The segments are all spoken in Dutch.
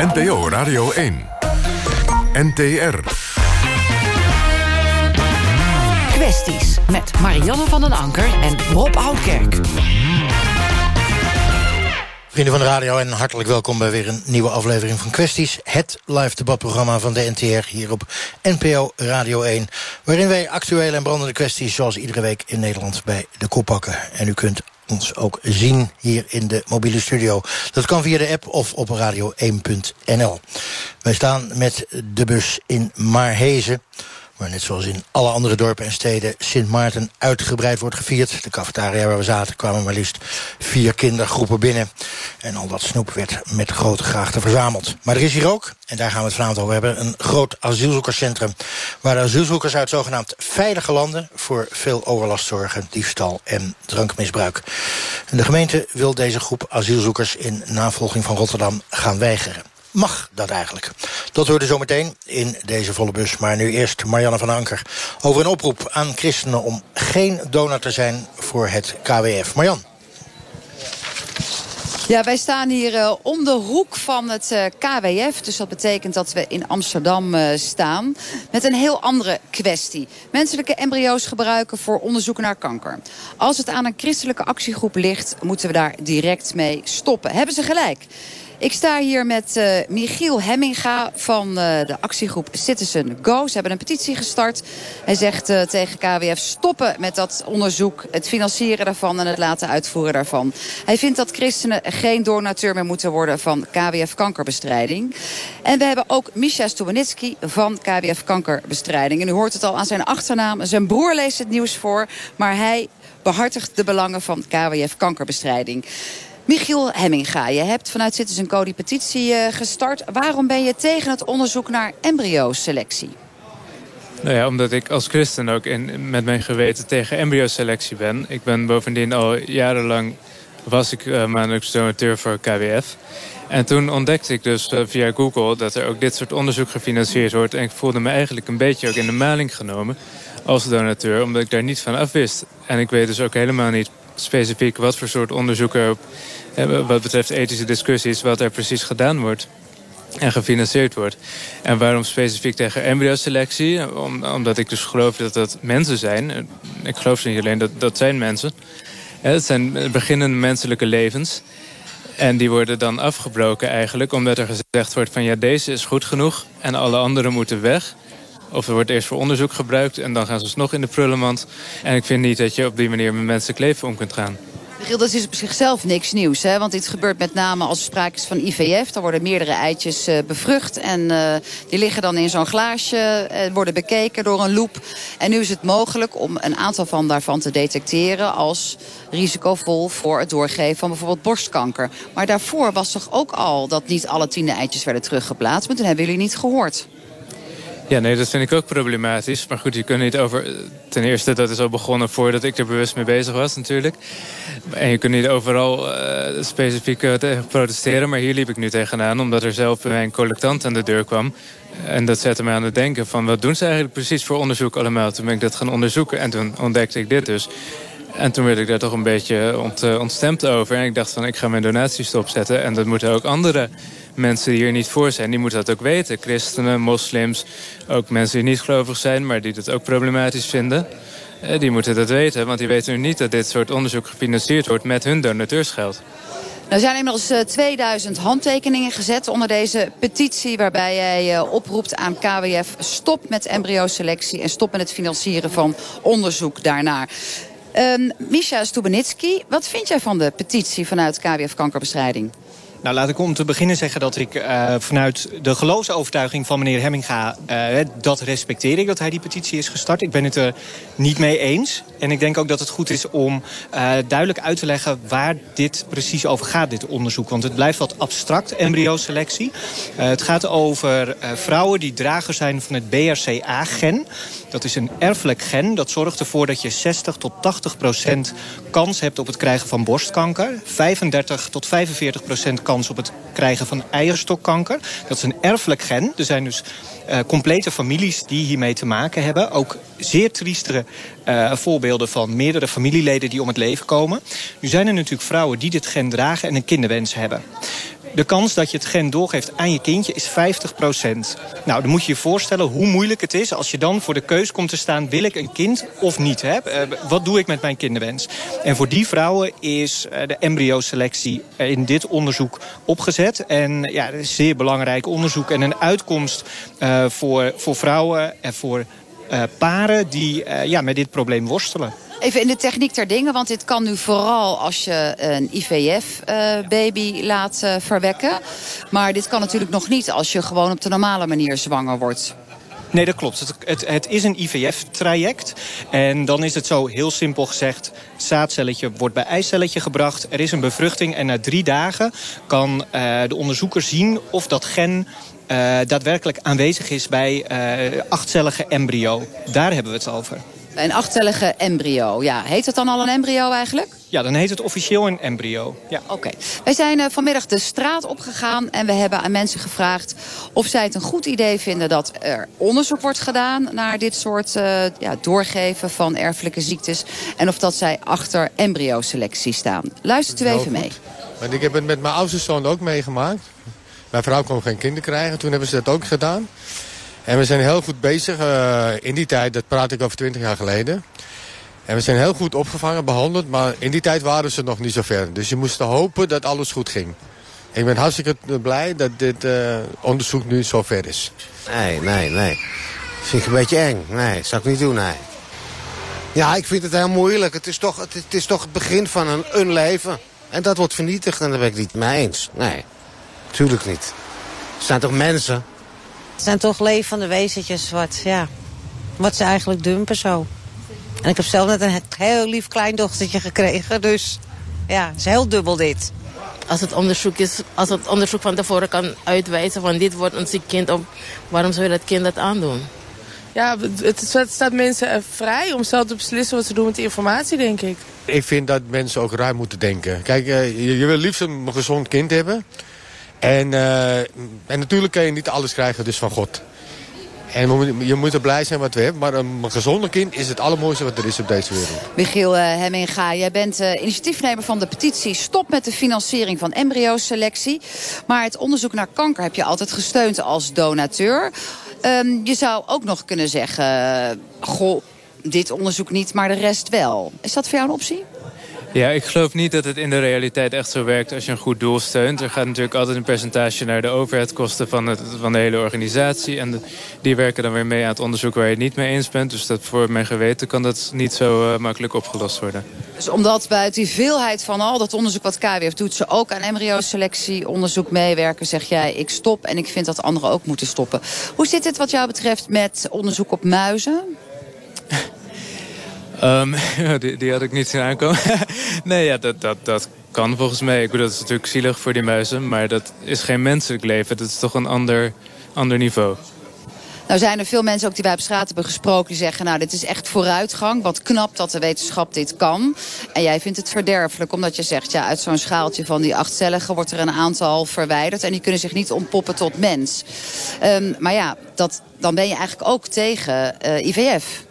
NPO Radio 1. NTR. Kwesties met Marianne van den Anker en Rob Oudkerk. Vrienden van de radio en hartelijk welkom bij weer een nieuwe aflevering van Kwesties. Het live debatprogramma van de NTR hier op NPO Radio 1. Waarin wij actuele en brandende kwesties zoals iedere week in Nederland bij de kop pakken. En u kunt ons ook zien hier in de mobiele studio. Dat kan via de app of op radio1.nl. Wij staan met de bus in Maarhezen waar net zoals in alle andere dorpen en steden Sint Maarten uitgebreid wordt gevierd. De cafetaria waar we zaten kwamen maar liefst vier kindergroepen binnen. En al dat snoep werd met grote graagte verzameld. Maar er is hier ook, en daar gaan we het vanavond over hebben... een groot asielzoekerscentrum... waar asielzoekers uit zogenaamd veilige landen... voor veel overlast zorgen, diefstal en drankmisbruik. En de gemeente wil deze groep asielzoekers... in navolging van Rotterdam gaan weigeren mag dat eigenlijk? Dat hoorde zometeen in deze volle bus. Maar nu eerst Marianne van Anker over een oproep aan christenen... om geen donor te zijn voor het KWF. Marianne. Ja, wij staan hier uh, om de hoek van het uh, KWF. Dus dat betekent dat we in Amsterdam uh, staan. Met een heel andere kwestie. Menselijke embryo's gebruiken voor onderzoek naar kanker. Als het aan een christelijke actiegroep ligt... moeten we daar direct mee stoppen. Hebben ze gelijk? Ik sta hier met uh, Michiel Hemminga van uh, de actiegroep Citizen Go. Ze hebben een petitie gestart. Hij zegt uh, tegen KWF stoppen met dat onderzoek, het financieren daarvan en het laten uitvoeren daarvan. Hij vindt dat christenen geen donateur meer moeten worden van KWF kankerbestrijding. En we hebben ook Misha Stubenitski van KWF kankerbestrijding. En u hoort het al aan zijn achternaam. Zijn broer leest het nieuws voor, maar hij behartigt de belangen van KWF kankerbestrijding. Michiel Hemminga, je hebt vanuit Citizen Co die petitie uh, gestart. Waarom ben je tegen het onderzoek naar embryoselectie? Nou ja, omdat ik als christen ook in, met mijn geweten tegen embryoselectie ben. Ik ben bovendien al jarenlang was ik uh, maandelijks donateur voor KWF. En toen ontdekte ik dus uh, via Google dat er ook dit soort onderzoek gefinancierd wordt. En ik voelde me eigenlijk een beetje ook in de maling genomen als donateur, omdat ik daar niet van af wist. En ik weet dus ook helemaal niet specifiek wat voor soort onderzoek er wat betreft ethische discussies, wat er precies gedaan wordt en gefinancierd wordt. En waarom specifiek tegen embryoselectie? Om, omdat ik dus geloof dat dat mensen zijn. Ik geloof niet alleen dat dat zijn mensen. Het zijn beginnende menselijke levens. En die worden dan afgebroken eigenlijk, omdat er gezegd wordt van ja, deze is goed genoeg en alle anderen moeten weg. Of er wordt eerst voor onderzoek gebruikt en dan gaan ze alsnog in de prullenmand. En ik vind niet dat je op die manier met menselijk leven om kunt gaan. Michiel, dat is op zichzelf niks nieuws. Hè? Want dit gebeurt met name als er sprake is van IVF. Dan worden meerdere eitjes uh, bevrucht. En uh, die liggen dan in zo'n glaasje. Uh, worden bekeken door een loep. En nu is het mogelijk om een aantal van daarvan te detecteren... als risicovol voor het doorgeven van bijvoorbeeld borstkanker. Maar daarvoor was toch ook al dat niet alle tiende eitjes werden teruggeplaatst. Maar toen hebben jullie niet gehoord. Ja, nee, dat vind ik ook problematisch. Maar goed, je kunt niet over... Ten eerste, dat is al begonnen voordat ik er bewust mee bezig was natuurlijk. En je kunt niet overal uh, specifiek tegen protesteren. Maar hier liep ik nu tegenaan, omdat er zelf mij een collectant aan de deur kwam. En dat zette me aan het denken van, wat doen ze eigenlijk precies voor onderzoek allemaal? Toen ben ik dat gaan onderzoeken en toen ontdekte ik dit dus. En toen werd ik daar toch een beetje ont, ontstemd over. En ik dacht van, ik ga mijn donatie stopzetten. En dat moeten ook anderen mensen die hier niet voor zijn, die moeten dat ook weten. Christenen, moslims, ook mensen die niet gelovig zijn... maar die dat ook problematisch vinden. Eh, die moeten dat weten, want die weten nu niet dat dit soort onderzoek gefinancierd wordt... met hun donateursgeld. Er zijn inmiddels 2000 eh, handtekeningen gezet onder deze petitie... waarbij jij uh, oproept aan KWF stop met embryoselectie... en stop met het financieren van onderzoek daarnaar. Um, Misha Stubenitski, wat vind jij van de petitie vanuit KWF Kankerbestrijding? Nou, laat ik om te beginnen zeggen dat ik uh, vanuit de geloofsovertuiging van meneer Hemminga... Uh, dat respecteer ik, dat hij die petitie is gestart. Ik ben het er niet mee eens. En ik denk ook dat het goed is om uh, duidelijk uit te leggen... waar dit precies over gaat, dit onderzoek. Want het blijft wat abstract, embryoselectie. het gaat over vrouwen die drager zijn van het BRCA-gen. Dat is een erfelijk gen. Dat zorgt ervoor dat je 60 tot 80 procent kans hebt op het krijgen van borstkanker. 35 tot 45 procent kans op het krijgen van eierstokkanker. Dat is een erfelijk gen. Er zijn dus uh, complete families die hiermee te maken hebben. Ook zeer triestere uh, voorbeelden van meerdere familieleden die om het leven komen. Nu zijn er natuurlijk vrouwen die dit gen dragen en een kinderwens hebben. De kans dat je het gen doorgeeft aan je kindje is 50% Nou, dan moet je je voorstellen hoe moeilijk het is... als je dan voor de keus komt te staan... wil ik een kind of niet? Hè? Eh, wat doe ik met mijn kinderwens? En voor die vrouwen is uh, de embryoselectie in dit onderzoek opgezet. En ja, het is zeer belangrijk onderzoek. En een uitkomst uh, voor, voor vrouwen en voor paren... die ja, met dit probleem worstelen. Even in de techniek ter dingen, want dit kan nu vooral als je een IVF-baby uh, laat uh, verwekken. Maar dit kan natuurlijk nog niet als je gewoon op de normale manier zwanger wordt. Nee, dat klopt. Het, het, het is een IVF-traject. En dan is het zo heel simpel gezegd... zaadcelletje wordt bij eicelletje gebracht. Er is een bevruchting en na drie dagen kan uh, de onderzoeker zien of dat gen... Daadwerkelijk aanwezig is bij achtcellige embryo. Daar hebben we het over. Een achtcellige embryo. Ja, heet het dan al een embryo eigenlijk? Ja, dan heet het officieel een embryo. Ja. Oké. Wij zijn uh, vanmiddag de straat opgegaan en we hebben aan mensen gevraagd... of zij het een goed idee vinden dat er onderzoek wordt gedaan... naar dit soort uh, ja, doorgeven van erfelijke ziektes... en of dat zij achter embryoselectie staan. Luistert u even mee. Want ik heb het met mijn oudste zoon ook meegemaakt. Mijn vrouw kon geen kinderen krijgen, toen hebben ze dat ook gedaan. En we zijn heel goed bezig. Uh, in die tijd, dat praat ik over 20 jaar geleden. En we zijn heel goed opgevangen, behandeld. Maar in die tijd waren ze nog niet zo ver. Dus je moest hopen dat alles goed ging. Ik ben hartstikke blij dat dit uh, onderzoek nu zo ver is. Nee, nee, nee. Vind ik een beetje eng. Nee, zou ik niet doen, nee. Ja, ik vind het heel moeilijk. Het is toch het, is toch het begin van een, een leven. En dat wordt vernietigd en daar ben ik niet mee eens. Nee, tuurlijk niet. Het zijn toch mensen? Het zijn toch levende wezentjes wat, ja, wat ze eigenlijk dumpen zo. En ik heb zelf net een heel lief kleindochtertje gekregen. Dus ja, het is heel dubbel dit. Als het onderzoek, is, als het onderzoek van tevoren kan uitwijzen van dit wordt een ziek kind... Op, waarom zou je dat kind dat aandoen? Ja, het, het staat mensen vrij om zelf te beslissen wat ze doen met die informatie, denk ik. Ik vind dat mensen ook ruim moeten denken. Kijk, je, je wil liefst een gezond kind hebben... En, uh, en natuurlijk kan je niet alles krijgen dus van God. En je moet er blij zijn wat we hebben. Maar een gezonde kind is het allermooiste wat er is op deze wereld. Michiel uh, Hemminga, jij bent initiatiefnemer van de petitie... Stop met de financiering van embryoselectie. Maar het onderzoek naar kanker heb je altijd gesteund als donateur. Um, je zou ook nog kunnen zeggen... goh, dit onderzoek niet, maar de rest wel. Is dat voor jou een optie? Ja, ik geloof niet dat het in de realiteit echt zo werkt als je een goed doel steunt. Er gaat natuurlijk altijd een percentage naar de overheidskosten van, het, van de hele organisatie. En die werken dan weer mee aan het onderzoek waar je het niet mee eens bent. Dus dat voor mijn geweten kan dat niet zo uh, makkelijk opgelost worden. Dus omdat bij die veelheid van al dat onderzoek wat KWF doet... ze ook aan embryoselectieonderzoek meewerken, zeg jij... ik stop en ik vind dat anderen ook moeten stoppen. Hoe zit het wat jou betreft met onderzoek op muizen? Um, die, had ik niet zien aankomen. nee, ja, dat, dat, dat kan volgens mij. Ik bedoel, dat is natuurlijk zielig voor die muizen. Maar dat is geen menselijk leven. Dat is toch een ander, ander niveau. Nou zijn er veel mensen ook die wij op straat hebben gesproken... die zeggen, nou, dit is echt vooruitgang. Wat knap dat de wetenschap dit kan. En jij vindt het verderfelijk, omdat je zegt... ja, uit zo'n schaaltje van die achtcellige wordt er een aantal verwijderd... en die kunnen zich niet ontpoppen tot mens. Um, maar ja, dat, dan ben je eigenlijk ook tegen uh, IVF.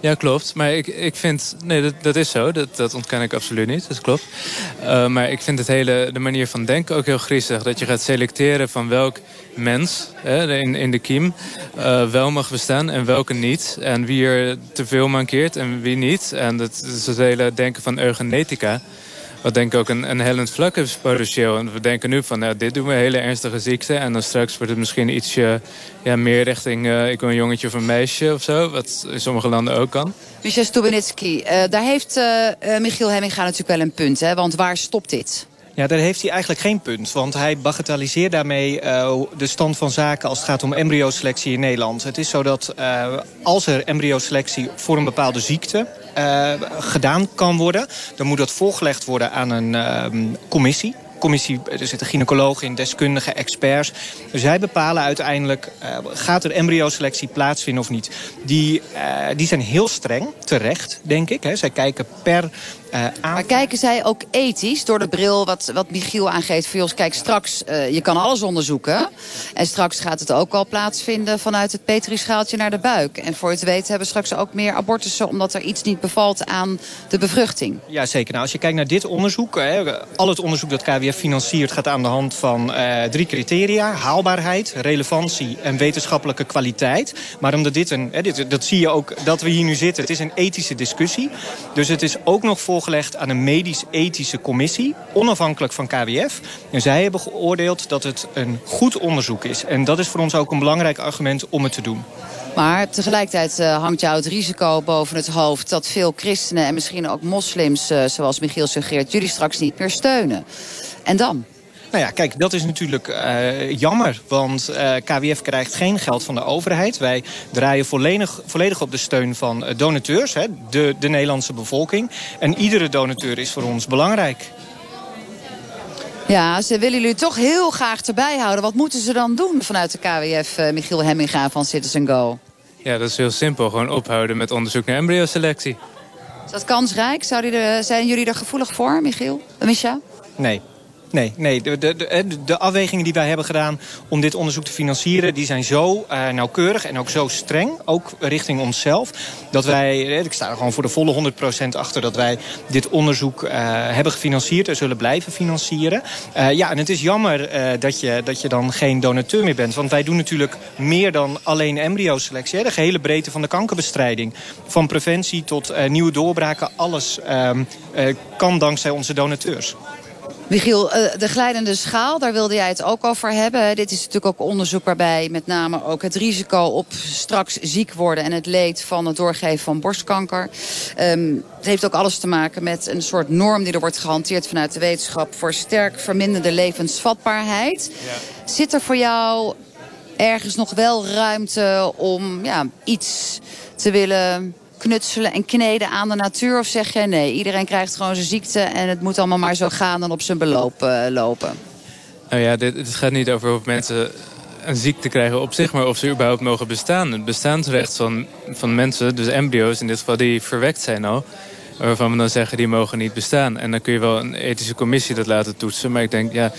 Ja, klopt. Maar ik, ik vind... Nee, dat, dat is zo. Dat, dat ontken ik absoluut niet. Dat klopt. Uh, maar ik vind het hele, de manier van denken ook heel griezelig. Dat je gaat selecteren van welk mens hè, in, in de kiem uh, wel mag bestaan en welke niet. En wie er te veel mankeert en wie niet. En dat is het hele denken van eugenetica wat denk ik ook een, een hellend vlak is potentieel. En we denken nu van, nou, dit doen we hele ernstige ziekte. En dan straks wordt het misschien ietsje ja, meer richting... Uh, ik wil een jongetje of een meisje of zo. Wat in sommige landen ook kan. Michel Stubenitski, uh, daar heeft uh, Michiel Hemminga natuurlijk wel een punt. Hè? Want waar stopt dit? Ja, daar heeft hij eigenlijk geen punt. Want hij bagatelliseert daarmee uh, de stand van zaken als het gaat om embryoselectie in Nederland. Het is zo dat uh, als er embryoselectie voor een bepaalde ziekte uh, gedaan kan worden... dan moet dat voorgelegd worden aan een commissie commissie, er zitten gynaecologen in, deskundigen, experts. Dus zij bepalen uiteindelijk, uh, gaat er embryoselectie plaatsvinden of niet. Die, die zijn heel streng, terecht, denk ik. Hè. Zij kijken per uh, maar kijken zij ook ethisch door de bril wat, wat Michiel aangeeft? Voor ons, kijk, straks, uh, je kan alles onderzoeken. En straks gaat het ook al plaatsvinden vanuit het petrischaaltje naar de buik. En voor het weten hebben we straks ook meer abortussen... omdat er iets niet bevalt aan de bevruchting. Ja, zeker. Nou, als je kijkt naar dit onderzoek, hè, al het onderzoek dat KWF financiert gaat aan de hand van uh, drie criteria. Haalbaarheid, relevantie en wetenschappelijke kwaliteit. Maar omdat dit een, hè, dit, dat zie je ook dat we hier nu zitten. Het is een ethische discussie. Dus het is ook nog voorgelegd aan een medisch-ethische commissie. Onafhankelijk van KWF. En zij hebben geoordeeld dat het een goed onderzoek is. En dat is voor ons ook een belangrijk argument om het te doen. Maar tegelijkertijd uh, hangt jou het risico boven het hoofd... dat veel christenen en misschien ook moslims, uh, zoals Michiel suggereert... jullie straks niet meer steunen. En dan? Nou ja, kijk, dat is natuurlijk uh, jammer. Want uh, KWF krijgt geen geld van de overheid. Wij draaien volledig, volledig op de steun van donateurs, hè, de, de Nederlandse bevolking. En iedere donateur is voor ons belangrijk. Ja, ze willen jullie toch heel graag erbij houden. Wat moeten ze dan doen vanuit de KWF, uh, Michiel Hemminga van Citizen Go? Ja, dat is heel simpel. Gewoon ophouden met onderzoek naar embryoselectie. Is dat kansrijk? Zijn jullie er gevoelig voor, Michiel? Misha? Nee. Nee, nee de, de, de, de, afwegingen die wij hebben gedaan om dit onderzoek te financieren... die zijn zo uh, nauwkeurig en ook zo streng, ook richting onszelf... dat wij, ik sta er gewoon voor de volle 100% achter... dat wij dit onderzoek uh, hebben gefinancierd en zullen blijven financieren. Uh, ja, en het is jammer dat, je, dat je dan geen donateur meer bent. Want wij doen natuurlijk meer dan alleen embryoselectie. Hè? De gehele breedte van de kankerbestrijding. Van preventie tot nieuwe doorbraken. Alles ehm, kan dankzij onze donateurs. Michiel, eh, de glijdende schaal, daar wilde jij het ook over hebben. Dit is natuurlijk ook onderzoek waarbij met name ook het risico op straks ziek worden... en het leed van het doorgeven van borstkanker. Um, het heeft ook alles te maken met een soort norm die er wordt gehanteerd vanuit de wetenschap... voor sterk verminderde levensvatbaarheid. Ja. Zit er voor jou ergens nog wel ruimte om ja, iets te willen knutselen en kneden aan de natuur? Of zeg jij nee, iedereen krijgt gewoon zijn ziekte... en het moet allemaal maar zo gaan en op zijn beloop uh, lopen? Nou ja, dit, het gaat niet over of mensen een ziekte krijgen op zich... maar of ze überhaupt mogen bestaan. Het bestaansrecht van, van mensen, dus embryo's in dit geval... die verwekt zijn al, waarvan we dan zeggen die mogen niet bestaan. En dan kun je wel een ethische commissie dat laten toetsen. Maar ik denk, ja,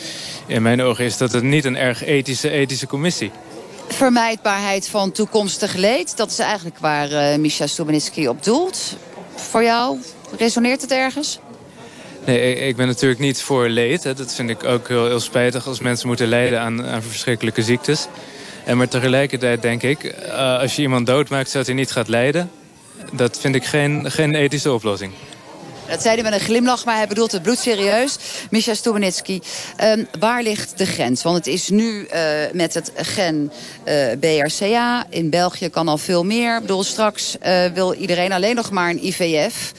in mijn ogen is dat het niet een erg ethische, ethische commissie vermijdbaarheid van toekomstig leed. Dat is eigenlijk waar uh, Misha Stubenitsky op doelt. Voor jou, resoneert het ergens? Nee, ik ben natuurlijk niet voor leed. Dat vind ik ook heel, spijtig als mensen moeten lijden aan, aan verschrikkelijke ziektes. En maar tegelijkertijd denk ik, uh, als je iemand doodmaakt zodat hij niet gaat lijden... dat vind ik geen, geen ethische oplossing. Dat zei hij met een glimlach, maar hij bedoelt het bloedserieus. Misha Stubenitsky, um, waar ligt de grens? Want het is nu uh, met het gen uh, BRCA. In België kan al veel meer. Ik bedoel, straks uh, wil iedereen alleen nog maar een IVF.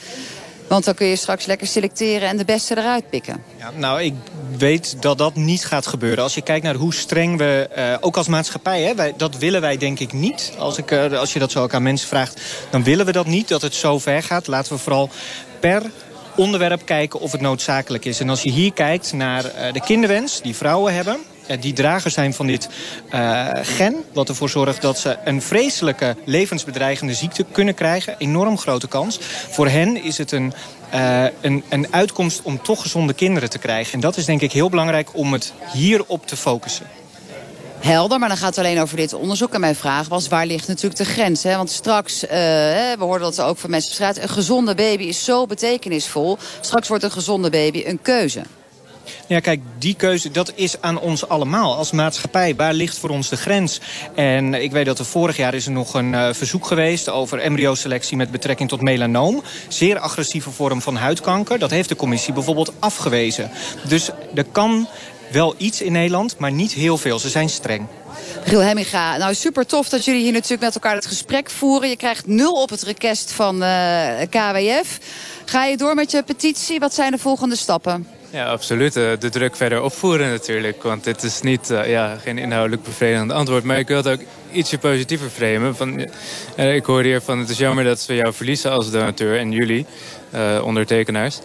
Want dan kun je straks lekker selecteren en de beste eruit pikken. Ja, nou, ik weet dat dat niet gaat gebeuren. Als je kijkt naar hoe streng we, uh, ook als maatschappij... Hè, dat willen wij denk ik niet. Als, ik, uh, als je dat zo ook aan mensen vraagt, dan willen we dat niet. Dat het zo ver gaat. Laten we vooral per onderwerp kijken of het noodzakelijk is. En als je hier kijkt naar uh, de kinderwens die vrouwen hebben... Uh, die drager zijn van dit uh, gen... wat ervoor zorgt dat ze een vreselijke levensbedreigende ziekte kunnen krijgen. Enorm grote kans. Voor hen is het een, een, een uitkomst om toch gezonde kinderen te krijgen. En dat is denk ik heel belangrijk om het hierop te focussen helder. Maar dan gaat het alleen over dit onderzoek. En mijn vraag was, waar ligt natuurlijk de grens? Hè? Want straks, we hoorden dat ook van mensen op straat... een gezonde baby is zo betekenisvol. Straks wordt een gezonde baby een keuze. Ja, kijk, die keuze, dat is aan ons allemaal als maatschappij. Waar ligt voor ons de grens? En ik weet dat er vorig jaar is er nog een uh, verzoek geweest... over embryoselectie met betrekking tot melanoom. Zeer agressieve vorm van huidkanker. Dat heeft de commissie bijvoorbeeld afgewezen. Dus er kan wel iets in Nederland, maar niet heel veel. Ze zijn streng. Giel Hemminga, nou super tof dat jullie hier natuurlijk met elkaar het gesprek voeren. Je krijgt nul op het request van uh, KWF. Ga je door met je petitie? Wat zijn de volgende stappen? Ja, absoluut. Eh, de druk verder opvoeren natuurlijk. Want dit is niet, uh, ja, geen inhoudelijk bevredigend antwoord. Maar ik wil het ook ietsje positiever framen. Van, uh, ik hoorde hier van het is jammer dat we jou verliezen als donateur en jullie, ondertekenaars.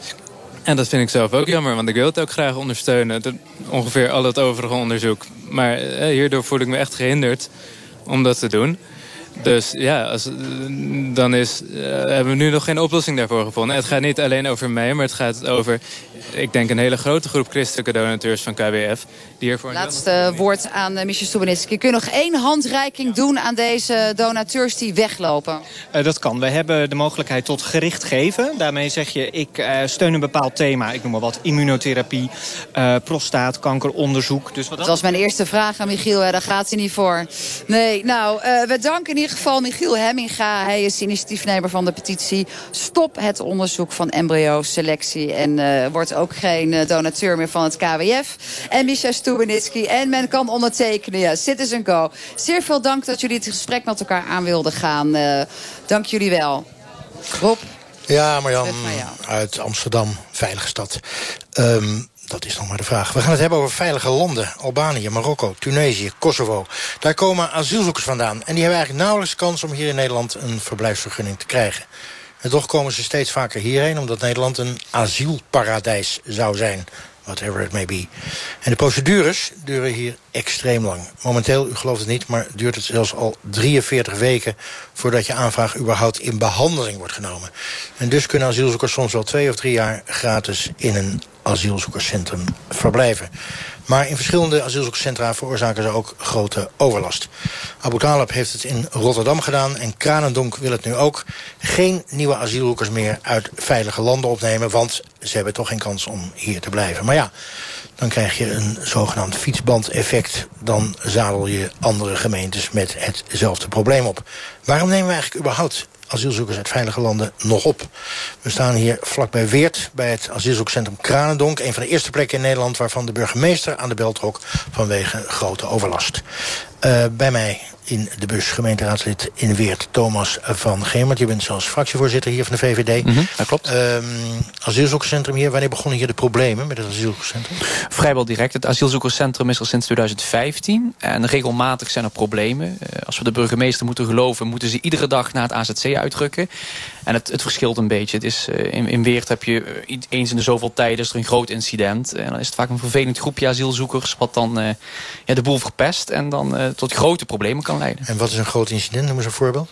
En dat vind ik zelf ook jammer, want ik wil het ook graag ondersteunen. ongeveer al het overige onderzoek. Maar eh, hierdoor voel ik me echt gehinderd om dat te doen. Dus ja, als, dan is, uh, hebben we nu nog geen oplossing daarvoor gevonden. Het gaat niet alleen over mij, maar het gaat over... ik denk een hele grote groep christelijke donateurs van KWF... Laatste woord aan uh, Michel Stubenitski. Kun je nog één handreiking doen aan deze donateurs die weglopen? Uh, dat kan. We hebben de mogelijkheid tot gericht geven. Daarmee zeg je, ik steun een bepaald thema. Ik noem maar wat, immunotherapie, prostaatkankeronderzoek. Dus wat dat was mijn eerste vraag aan Michiel, daar gaat hij niet voor. Nee, nou, we danken in ieder geval Michiel Hemminga. Hij is initiatiefnemer van de petitie. Stop het onderzoek van embryo-selectie. En uh, wordt ook geen donateur meer van het KWF. En Misha Stubenitski. En men kan ondertekenen. Ja, Citizen Go. Zeer veel dank dat jullie het gesprek met elkaar aan wilden gaan. Uh, dank jullie wel. Rob. Ja, Marjan, uit Amsterdam, veilige stad. Um, dat is nog maar de vraag. We gaan het hebben over veilige landen. Albanië, Marokko, Tunesië, Kosovo. Daar komen asielzoekers vandaan. En die hebben eigenlijk nauwelijks kans om hier in Nederland een verblijfsvergunning te krijgen. En toch komen ze steeds vaker hierheen... omdat Nederland een asielparadijs zou zijn whatever it may be. En de procedures duren hier extreem lang. Momenteel, u gelooft het niet, maar duurt het zelfs al 43 weken... voordat je aanvraag überhaupt in behandeling wordt genomen. En dus kunnen asielzoekers soms wel twee of drie jaar gratis in een asielzoekerscentrum verblijven. Maar in verschillende asielzoekerscentra veroorzaken ze ook grote overlast. Abu Talib heeft het in Rotterdam gedaan en Kranendonk wil het nu ook. Geen nieuwe asielzoekers meer uit veilige landen opnemen... want ze hebben toch geen kans om hier te blijven. Maar ja, dan krijg je een zogenaamd fietsbandeffect. Dan zadel je andere gemeentes met hetzelfde probleem op. Waarom nemen we eigenlijk überhaupt asielzoekers uit veilige landen nog op. We staan hier vlakbij Weert, bij het asielzoekcentrum Kranendonk. Een van de eerste plekken in Nederland waarvan de burgemeester aan de bel trok... vanwege grote overlast. Uh, bij mij in de bus gemeenteraadslid in Weert, Thomas van Gemert. Je bent zelfs fractievoorzitter hier van de VVD. Mm -hmm, dat klopt. Um, asielzoekerscentrum hier, wanneer begonnen hier de problemen met het asielzoekerscentrum? Vrijwel direct. Het asielzoekerscentrum is er sinds 2015. En regelmatig zijn er problemen. Uh, als we de burgemeester moeten geloven, moeten ze iedere dag naar het AZC uitrukken. En het, het verschilt een beetje. Het is, uh, in, in Weert heb je uh, eens in de zoveel tijd is er een groot incident. En dan is het vaak een vervelend groepje asielzoekers... wat dan ja, de boel verpest en dan tot grote problemen kan leiden. En wat is een groot incident? Noem eens een voorbeeld.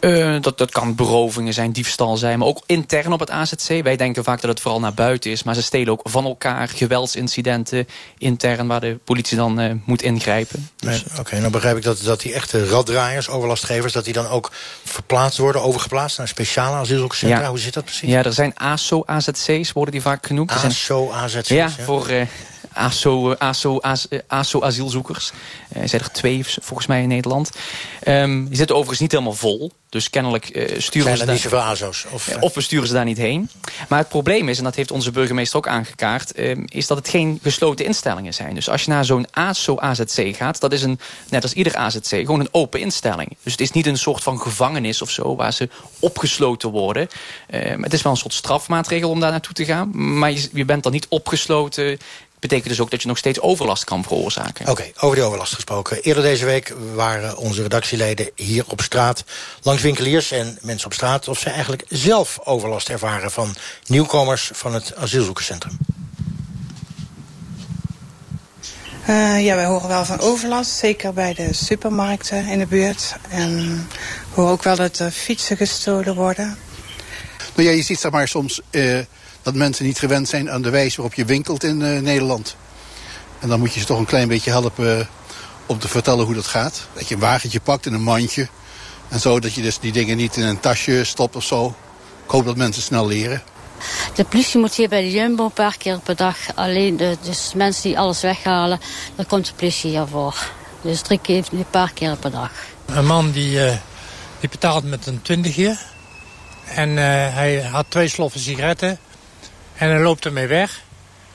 Uh, dat, dat kan berovingen zijn, diefstal zijn, maar ook intern op het AZC. Wij denken vaak dat het vooral naar buiten is, maar ze stelen ook van elkaar geweldsincidenten intern waar de politie dan moet ingrijpen. Dus... Oké, okay, nou begrijp ik dat, dat die echte raddraaiers, overlastgevers, dat die dan ook verplaatst worden, overgeplaatst naar speciale asielzoekerscentra. Ja. Hoe zit dat precies? Ja, er zijn ASO-AZC's, worden die vaak genoemd. ASO-AZC's? Ja, ja, voor... Uh, ASO, ASO, ASO asielzoekers. Er zijn er twee volgens mij in Nederland. Um, die zitten overigens niet helemaal vol. Dus kennelijk uh, sturen zijn ze daar niet zoveel ASO's? Of, of we sturen ze daar niet heen. Maar het probleem is, en dat heeft onze burgemeester ook aangekaart... Um, is dat het geen gesloten instellingen zijn. Dus als je naar zo'n ASO-AZC gaat... dat is een, net als ieder AZC, gewoon een open instelling. Dus het is niet een soort van gevangenis of zo... waar ze opgesloten worden. Um, het is wel een soort strafmaatregel om daar naartoe te gaan. Maar je, je bent dan niet opgesloten betekent dus ook dat je nog steeds overlast kan veroorzaken. Oké, okay, over die overlast gesproken. Eerder deze week waren onze redactieleden hier op straat... langs winkeliers en mensen op straat... of ze eigenlijk zelf overlast ervaren van nieuwkomers van het asielzoekerscentrum. Uh, ja, wij horen wel van overlast, zeker bij de supermarkten in de buurt. En we horen ook wel dat er fietsen gestolen worden. Nou ja, je ziet zeg maar soms... Uh dat mensen niet gewend zijn aan de wijze waarop je winkelt in uh, Nederland. En dan moet je ze toch een klein beetje helpen uh, om te vertellen hoe dat gaat. Dat je een wagentje pakt in een mandje. En zo dat je dus die dingen niet in een tasje stopt of zo. Ik hoop dat mensen snel leren. De politie moet hier bij de Jumbo een paar keer per dag. Alleen de dus mensen die alles weghalen, daar komt de politie hier voor. Dus drie keer, een paar keer per dag. Een man die, uh, die betaalt met een twintigje. En hij had twee sloffen sigaretten. En hij loopt ermee weg.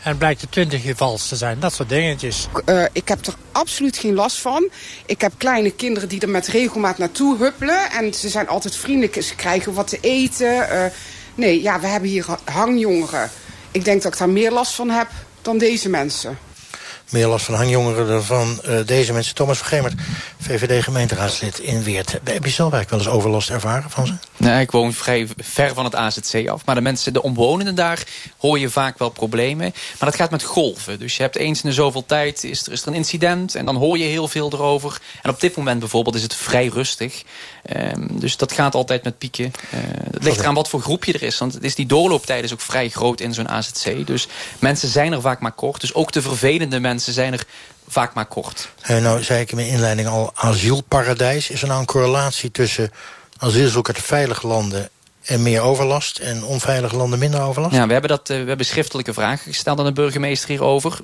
En blijkt de 20 vals te zijn. Dat soort dingetjes. Uh, ik heb er absoluut geen last van. Ik heb kleine kinderen die er met regelmaat naartoe huppelen. En ze zijn altijd vriendelijk. Ze krijgen wat te eten. Uh, nee, ja, we hebben hier hangjongeren. Ik denk dat ik daar meer last van heb dan deze mensen. Meer last van hangjongeren dan van uh, deze mensen. Thomas van Gemert, VVD-gemeenteraadslid in Weert. Heb je zelf eigenlijk wel eens overlast ervaren van ze? Nee, ik woon vrij ver van het AZC af. Maar de mensen, de omwonenden daar, hoor je vaak wel problemen. Maar dat gaat met golven. Dus je hebt eens in de zoveel tijd, is er, is er een incident... en dan hoor je heel veel erover. En op dit moment bijvoorbeeld is het vrij rustig. Um, dus dat gaat altijd met pieken. Uh, het ligt eraan wat voor groepje er is. Want het is die doorlooptijd is ook vrij groot in zo'n AZC. Dus mensen zijn er vaak maar kort. Dus ook de vervelende mensen zijn er vaak maar kort. Uh, nou zei ik in mijn inleiding al asielparadijs. Is er nou een correlatie tussen asielzoekers uit veilige landen en meer overlast en onveilige landen minder overlast? Ja, we hebben, dat, uh, we hebben schriftelijke vragen gesteld aan de burgemeester hierover.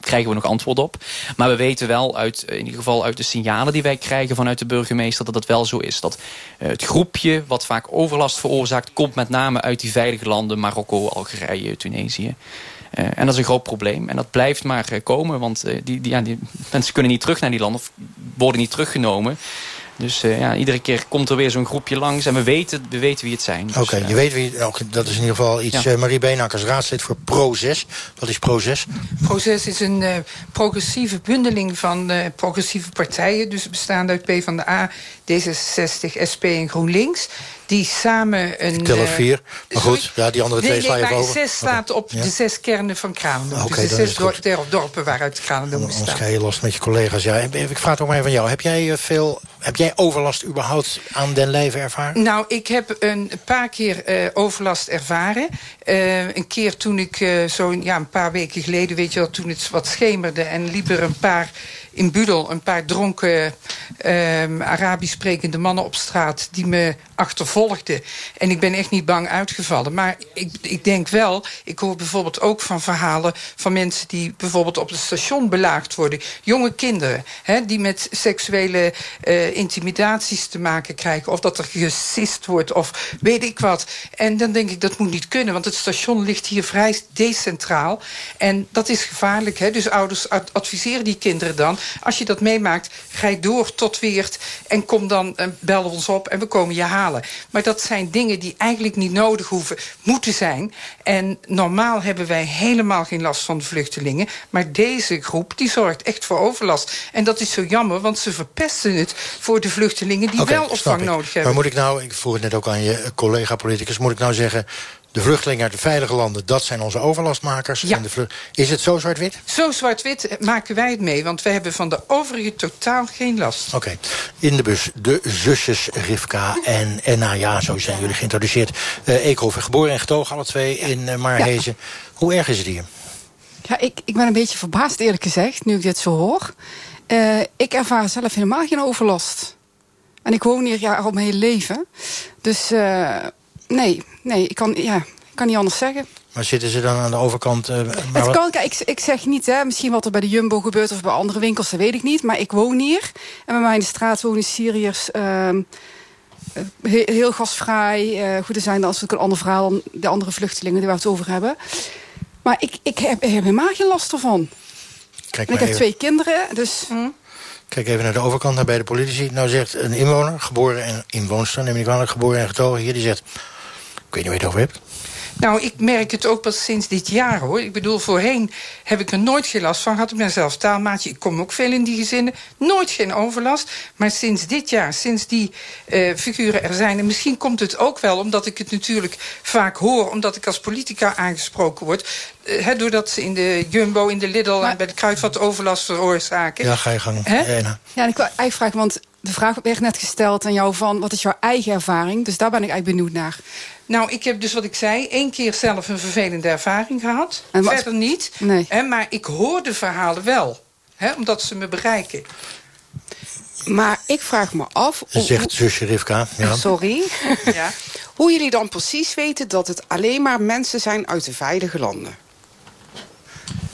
Krijgen we nog antwoord op. Maar we weten wel, uit, in ieder geval uit de signalen die wij krijgen vanuit de burgemeester... dat het wel zo is. Dat uh, het groepje wat vaak overlast veroorzaakt... komt met name uit die veilige landen Marokko, Algerije, Tunesië. En dat is een groot probleem. En dat blijft maar komen, want die, die mensen kunnen niet terug naar die landen... of worden niet teruggenomen. Dus uh, ja, iedere keer komt er weer zo'n groepje langs. En we weten, we weten wie het zijn. Dus, Oké, okay, uh, je weet wie... Ook, dat is in ieder geval iets... Ja. Uh, Marie Beenakkers, raadslid voor Proces. Wat is Proces? Proces is een uh, progressieve bundeling van uh, progressieve partijen. Dus bestaande uit PvdA, D66, SP en GroenLinks die samen een... Ik tel er vier, maar goed, ja, die andere twee nee, sla je nee, over. zes staat op ja? de zes kernen van Kralendom. Okay, dus de zes dor dorpen waaruit Kralendom bestaat. Anders ga je los met je collega's. Ja, ik vraag toch maar even van jou. Heb jij, veel, heb jij overlast überhaupt aan den lijve ervaren? Nou, ik heb een paar keer uh, overlast ervaren. Uh, een keer toen ik uh, zo'n ja, een paar weken geleden, weet je wel, toen het wat schemerde... en liep er een paar in Budel een paar dronken um, Arabisch sprekende mannen op straat... die me achtervolgden. En ik ben echt niet bang uitgevallen. Maar ik, ik denk wel, ik hoor bijvoorbeeld ook van verhalen... van mensen die bijvoorbeeld op het station belaagd worden. Jonge kinderen, hè, die met seksuele uh, intimidaties te maken krijgen... of dat er gesist wordt of weet ik wat. En dan denk ik, dat moet niet kunnen. Want het station ligt hier vrij decentraal. En dat is gevaarlijk. Hè? Dus ouders adviseren die kinderen dan... als je dat meemaakt, ga je door tot Weert... en kom dan, uh, bel ons op en we komen je halen. Maar dat zijn dingen die eigenlijk niet nodig hoeven, moeten zijn. En normaal hebben wij helemaal geen last van de vluchtelingen. Maar deze groep, die zorgt echt voor overlast. En dat is zo jammer, want ze verpesten het voor de vluchtelingen... die okay, wel opvang nodig hebben. Maar moet ik nou, ik vroeg het net ook aan je collega-politicus... moet ik nou zeggen, de vluchtelingen uit de veilige landen, dat zijn onze overlastmakers. Ja. En de is het zo zwart-wit? Zo zwart-wit maken wij het mee, want we hebben van de overige totaal geen last. Oké, okay. in de bus de zusjes Rivka en Enna, ja, zo zijn jullie geïntroduceerd. Uh, Eekhoven, geboren en getogen, alle twee in uh, Marhezen. Ja. Hoe erg is het hier? Ja, ik, ik ben een beetje verbaasd eerlijk gezegd, nu ik dit zo hoor. Uh, ik ervaar zelf helemaal geen overlast. En ik woon hier ja, al mijn hele leven. Dus nee, nee, ik kan, ja, ik kan niet anders zeggen. Maar zitten ze dan aan de overkant? Uh, maar het kan, kijk, ik, ik zeg niet, hè, misschien wat er bij de Jumbo gebeurt... of bij andere winkels, dat weet ik niet. Maar ik woon hier. En bij mij in de straat wonen Syriërs... Uh, heel, heel gastvrij. Uh, goed, er zijn dan als ook een ander verhaal... dan de andere vluchtelingen die we het over hebben. Maar ik, ik, heb, ik heb helemaal geen last ervan. Kijk en ik heb twee kinderen, dus... Hm. Kijk even naar de overkant, naar bij de politici. Nou zegt een inwoner, geboren en inwoonster... neem ik aan, geboren en getogen hier, die zegt... Weet niet waar je het over hebt. Nou, ik merk het ook pas sinds dit jaar, hoor. Ik bedoel, voorheen heb ik er nooit geen last van gehad. Ik ben zelf taalmaatje, ik kom ook veel in die gezinnen. Nooit geen overlast. Maar sinds dit jaar, sinds die uh, figuren er zijn... en misschien komt het ook wel omdat ik het natuurlijk vaak hoor... omdat ik als politica aangesproken word... Uh, he, doordat ze in de Jumbo, in de Lidl maar, en bij de Kruidvat overlast veroorzaken. Ja, ga je gang. Ja, ja, en ik wil eigenlijk vragen, want de vraag werd net gesteld aan jou van... wat is jouw eigen ervaring? Dus daar ben ik eigenlijk benieuwd naar. Nou, ik heb dus wat ik zei, één keer zelf een vervelende ervaring gehad. En wat? Verder niet. Nee. Hè, maar ik hoor de verhalen wel. Hè, omdat ze me bereiken. Maar ik vraag me af... Zegt zusje Rivka. Ja. Sorry. ja. Hoe jullie dan precies weten dat het alleen maar mensen zijn uit de veilige landen.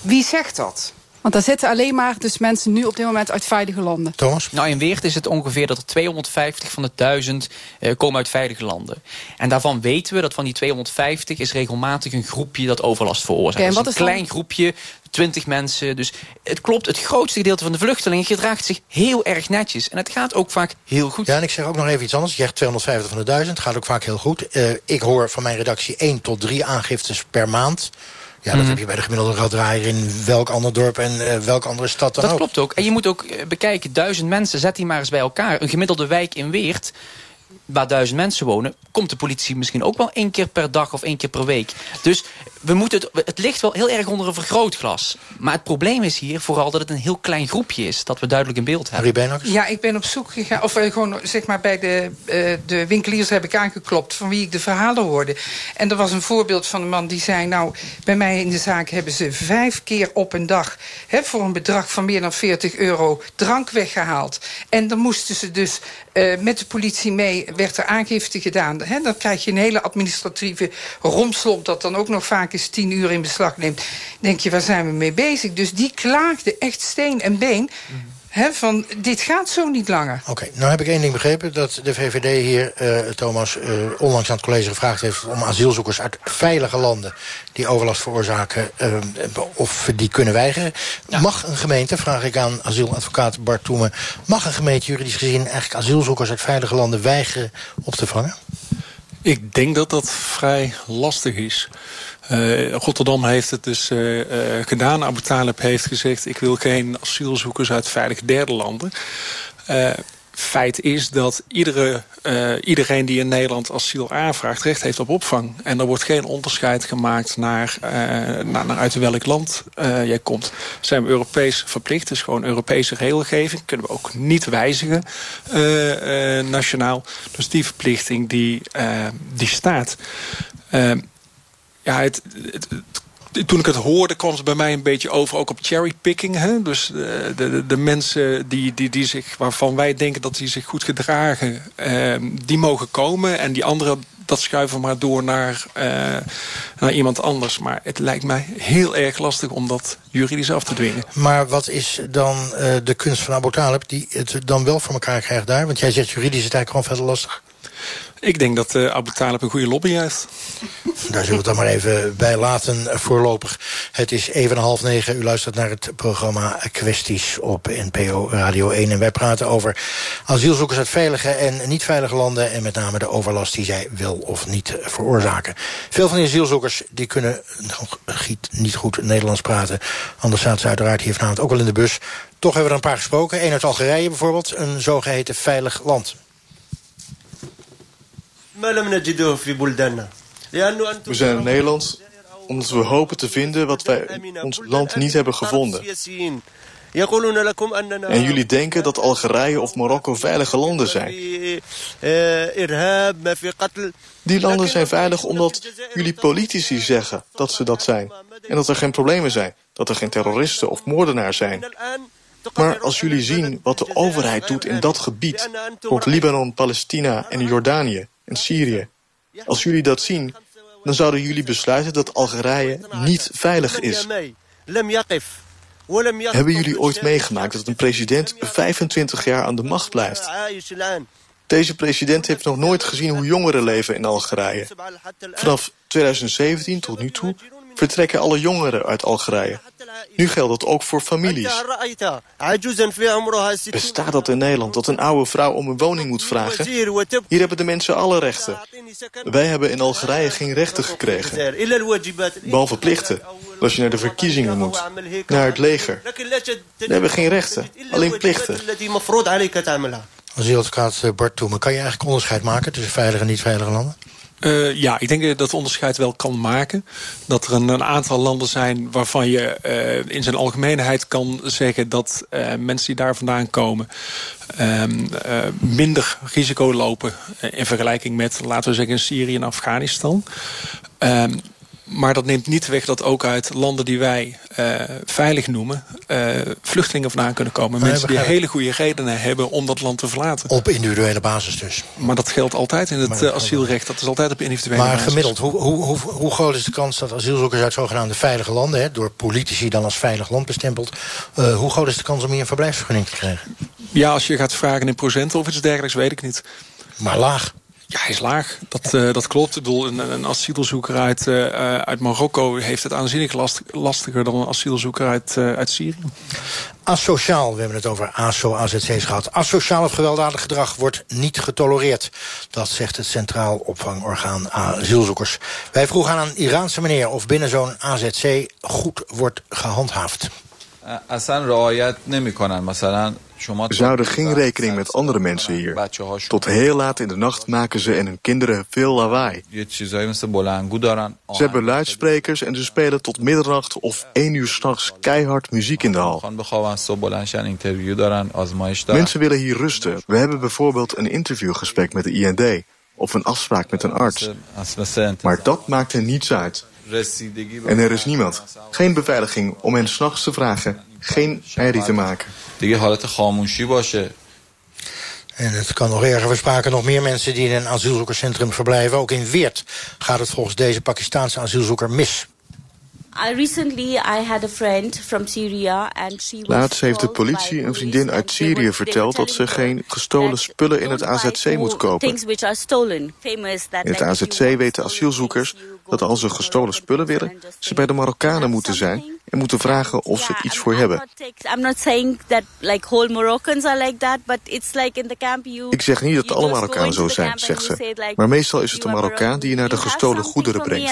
Wie zegt dat? Want daar zitten alleen maar dus mensen nu op dit moment uit veilige landen. Thomas? Nou, in Weert is het ongeveer dat er 250 van de 1000 uh, komen uit veilige landen. En daarvan weten we dat van die 250 is regelmatig een groepje dat overlast veroorzaakt. Okay, dat is een klein dan... groepje, 20 mensen. Dus het klopt, het grootste gedeelte van de vluchtelingen gedraagt zich heel erg netjes. En het gaat ook vaak heel goed. Ja, en ik zeg ook nog even iets anders. Je zegt 250 van de 1000, gaat ook vaak heel goed. Uh, ik hoor van mijn redactie 1 tot 3 aangiftes per maand. Ja, dat mm. heb je bij de gemiddelde raddraaier in welk ander dorp en uh, welke andere stad dan dat ook. Dat klopt ook. En je moet ook bekijken, duizend mensen, zet die maar eens bij elkaar. Een gemiddelde wijk in Weert waar duizend mensen wonen... komt de politie misschien ook wel één keer per dag of één keer per week. Dus we moeten het, het ligt wel heel erg onder een vergrootglas. Maar het probleem is hier vooral dat het een heel klein groepje is... dat we duidelijk in beeld hebben. Ja, ik ben op zoek gegaan... of uh, gewoon zeg maar bij de, uh, de winkeliers heb ik aangeklopt... van wie ik de verhalen hoorde. En er was een voorbeeld van een man die zei... nou, bij mij in de zaak hebben ze vijf keer op een dag... Hè, voor een bedrag van meer dan 40 euro drank weggehaald. En dan moesten ze dus uh, met de politie mee... werd er aangifte gedaan. Hè, dan krijg je een hele administratieve romslomp... dat dan ook nog vaak eens tien uur in beslag neemt. denk je, waar zijn we mee bezig? Dus die klaagde echt steen en been... van dit gaat zo niet langer. Oké, nou heb ik één ding begrepen. Dat de VVD hier, uh, Thomas, uh, onlangs aan het college gevraagd heeft... om asielzoekers uit veilige landen die overlast veroorzaken... Uh, of die kunnen weigeren. Mag een gemeente, vraag ik aan asieladvocaat Bart Toemen... mag een gemeente juridisch gezien eigenlijk asielzoekers uit veilige landen weigeren op te vangen? Ik denk dat dat vrij lastig is. Uh, Rotterdam heeft het dus uh, uh, gedaan. Abu Talib heeft gezegd... ik wil geen asielzoekers uit veilige derde landen. feit is dat iedere, iedereen die in Nederland asiel aanvraagt... recht heeft op opvang. En er wordt geen onderscheid gemaakt naar, naar, naar uit welk land jij komt. Zijn we Europees verplicht. Is gewoon Europese regelgeving. Kunnen we ook niet wijzigen nationaal. Dus die verplichting die, die staat ja, het, het, toen ik het hoorde kwam het bij mij een beetje over ook op cherrypicking. Hè? Dus de, de, de, mensen die, die, die zich, waarvan wij denken dat die zich goed gedragen... Eh, die mogen komen en die anderen dat schuiven maar door naar, uh, naar iemand anders. Maar het lijkt mij heel erg lastig om dat juridisch af te dwingen. Maar wat is dan uh, de kunst van Abu Talib die het dan wel voor elkaar krijgt daar? Want jij zegt juridisch is het eigenlijk gewoon verder lastig. Ik denk dat uh, Abu Talib een goede lobby heeft. Daar zullen we het dan maar even bij laten voorlopig. Het is even half negen. U luistert naar het programma Kwesties op NPO Radio 1. En wij praten over asielzoekers uit veilige en niet veilige landen... en met name de overlast die zij wel of niet veroorzaken. Veel van die asielzoekers die kunnen nog niet goed Nederlands praten. Anders zaten ze uiteraard hier vanavond ook al in de bus. Toch hebben we er een paar gesproken. Eén uit Algerije bijvoorbeeld, een zogeheten veilig land. We zijn in Nederland omdat we hopen te vinden wat wij in ons land niet hebben gevonden. En jullie denken dat Algerije of Marokko veilige landen zijn. Die landen zijn veilig omdat jullie politici zeggen dat ze dat zijn. En dat er geen problemen zijn. Dat er geen terroristen of moordenaars zijn. Maar als jullie zien wat de overheid doet in dat gebied... rond Libanon, Palestina en Jordanië Syrië... als jullie dat zien, dan zouden jullie besluiten dat Algerije niet veilig is. Hebben jullie ooit meegemaakt dat een president 25 jaar aan de macht blijft? Deze president heeft nog nooit gezien hoe jongeren leven in Algerije. Vanaf 2017 tot nu toe vertrekken alle jongeren uit Algerije. Nu geldt dat ook voor families. Bestaat dat in Nederland, dat een oude vrouw om een woning moet vragen? Hier hebben de mensen alle rechten. Wij hebben in Algerije geen rechten gekregen. Behalve plichten. Als je naar de verkiezingen moet. Naar het leger. We hebben geen rechten, alleen plichten. Asieladvocaat Bart Toemen, kan je eigenlijk onderscheid maken tussen veilige en niet veilige landen? Uh, ja, ik denk dat dat onderscheid wel kan maken. Dat er een, aantal landen zijn waarvan je uh, in zijn algemeenheid kan zeggen... dat mensen die daar vandaan komen minder risico lopen... in vergelijking met, laten we zeggen, Syrië en Afghanistan. Maar dat neemt niet weg dat ook uit landen die wij uh, veilig noemen... Uh, vluchtelingen vandaan kunnen komen. Mensen die hele goede redenen hebben om dat land te verlaten. Op individuele basis dus. Maar dat geldt altijd in het uh, asielrecht. Dat is altijd op individuele maar basis. Maar gemiddeld, hoe, hoe, hoe, hoe, groot is de kans dat asielzoekers uit zogenaamde veilige landen... Hè, door politici dan als veilig land bestempeld... hoe groot is de kans om hier een verblijfsvergunning te krijgen? Ja, als je gaat vragen in procenten of iets dergelijks, weet ik niet. Maar laag? Ja, hij is laag. Dat, uh, dat klopt. Ik bedoel, een, een asielzoeker uit, uh, uit Marokko heeft het aanzienlijk last, lastiger dan een asielzoeker uit, uit Syrië. Asociaal, we hebben het over ASO, AZC's gehad. Asociaal of gewelddadig gedrag wordt niet getolereerd. Dat zegt het Centraal Opvangorgaan Asielzoekers. Wij vroegen aan een Iraanse meneer of binnen zo'n AZC goed wordt gehandhaafd. Ze houden geen rekening met andere mensen hier. Tot heel laat in de nacht maken ze en hun kinderen veel lawaai. Ze hebben luidsprekers en ze spelen tot middernacht of één uur s'nachts keihard muziek in de hal. Mensen willen hier rusten. We hebben bijvoorbeeld een interviewgesprek met de IND of een afspraak met een arts. Maar dat maakt hen niets uit. En er is niemand. Geen beveiliging om hen s'nachts te vragen. Geen herrie te maken. En het kan nog erger. We spraken nog meer mensen die in een asielzoekerscentrum verblijven. Ook in Weert gaat het volgens deze Pakistaanse asielzoeker mis. I recently I had a friend from Syria and she was Laatst heeft de politie een vriendin uit Syrië verteld dat ze geen gestolen spullen in het AZC moet kopen. In het AZC weten asielzoekers dat als ze gestolen spullen willen, ze bij de Marokkanen moeten zijn en moeten vragen of ze er iets voor hebben. Ik zeg niet dat alle Marokkanen zo zijn, zegt ze. Maar meestal is het de Marokkaan die je naar de gestolen goederen brengt.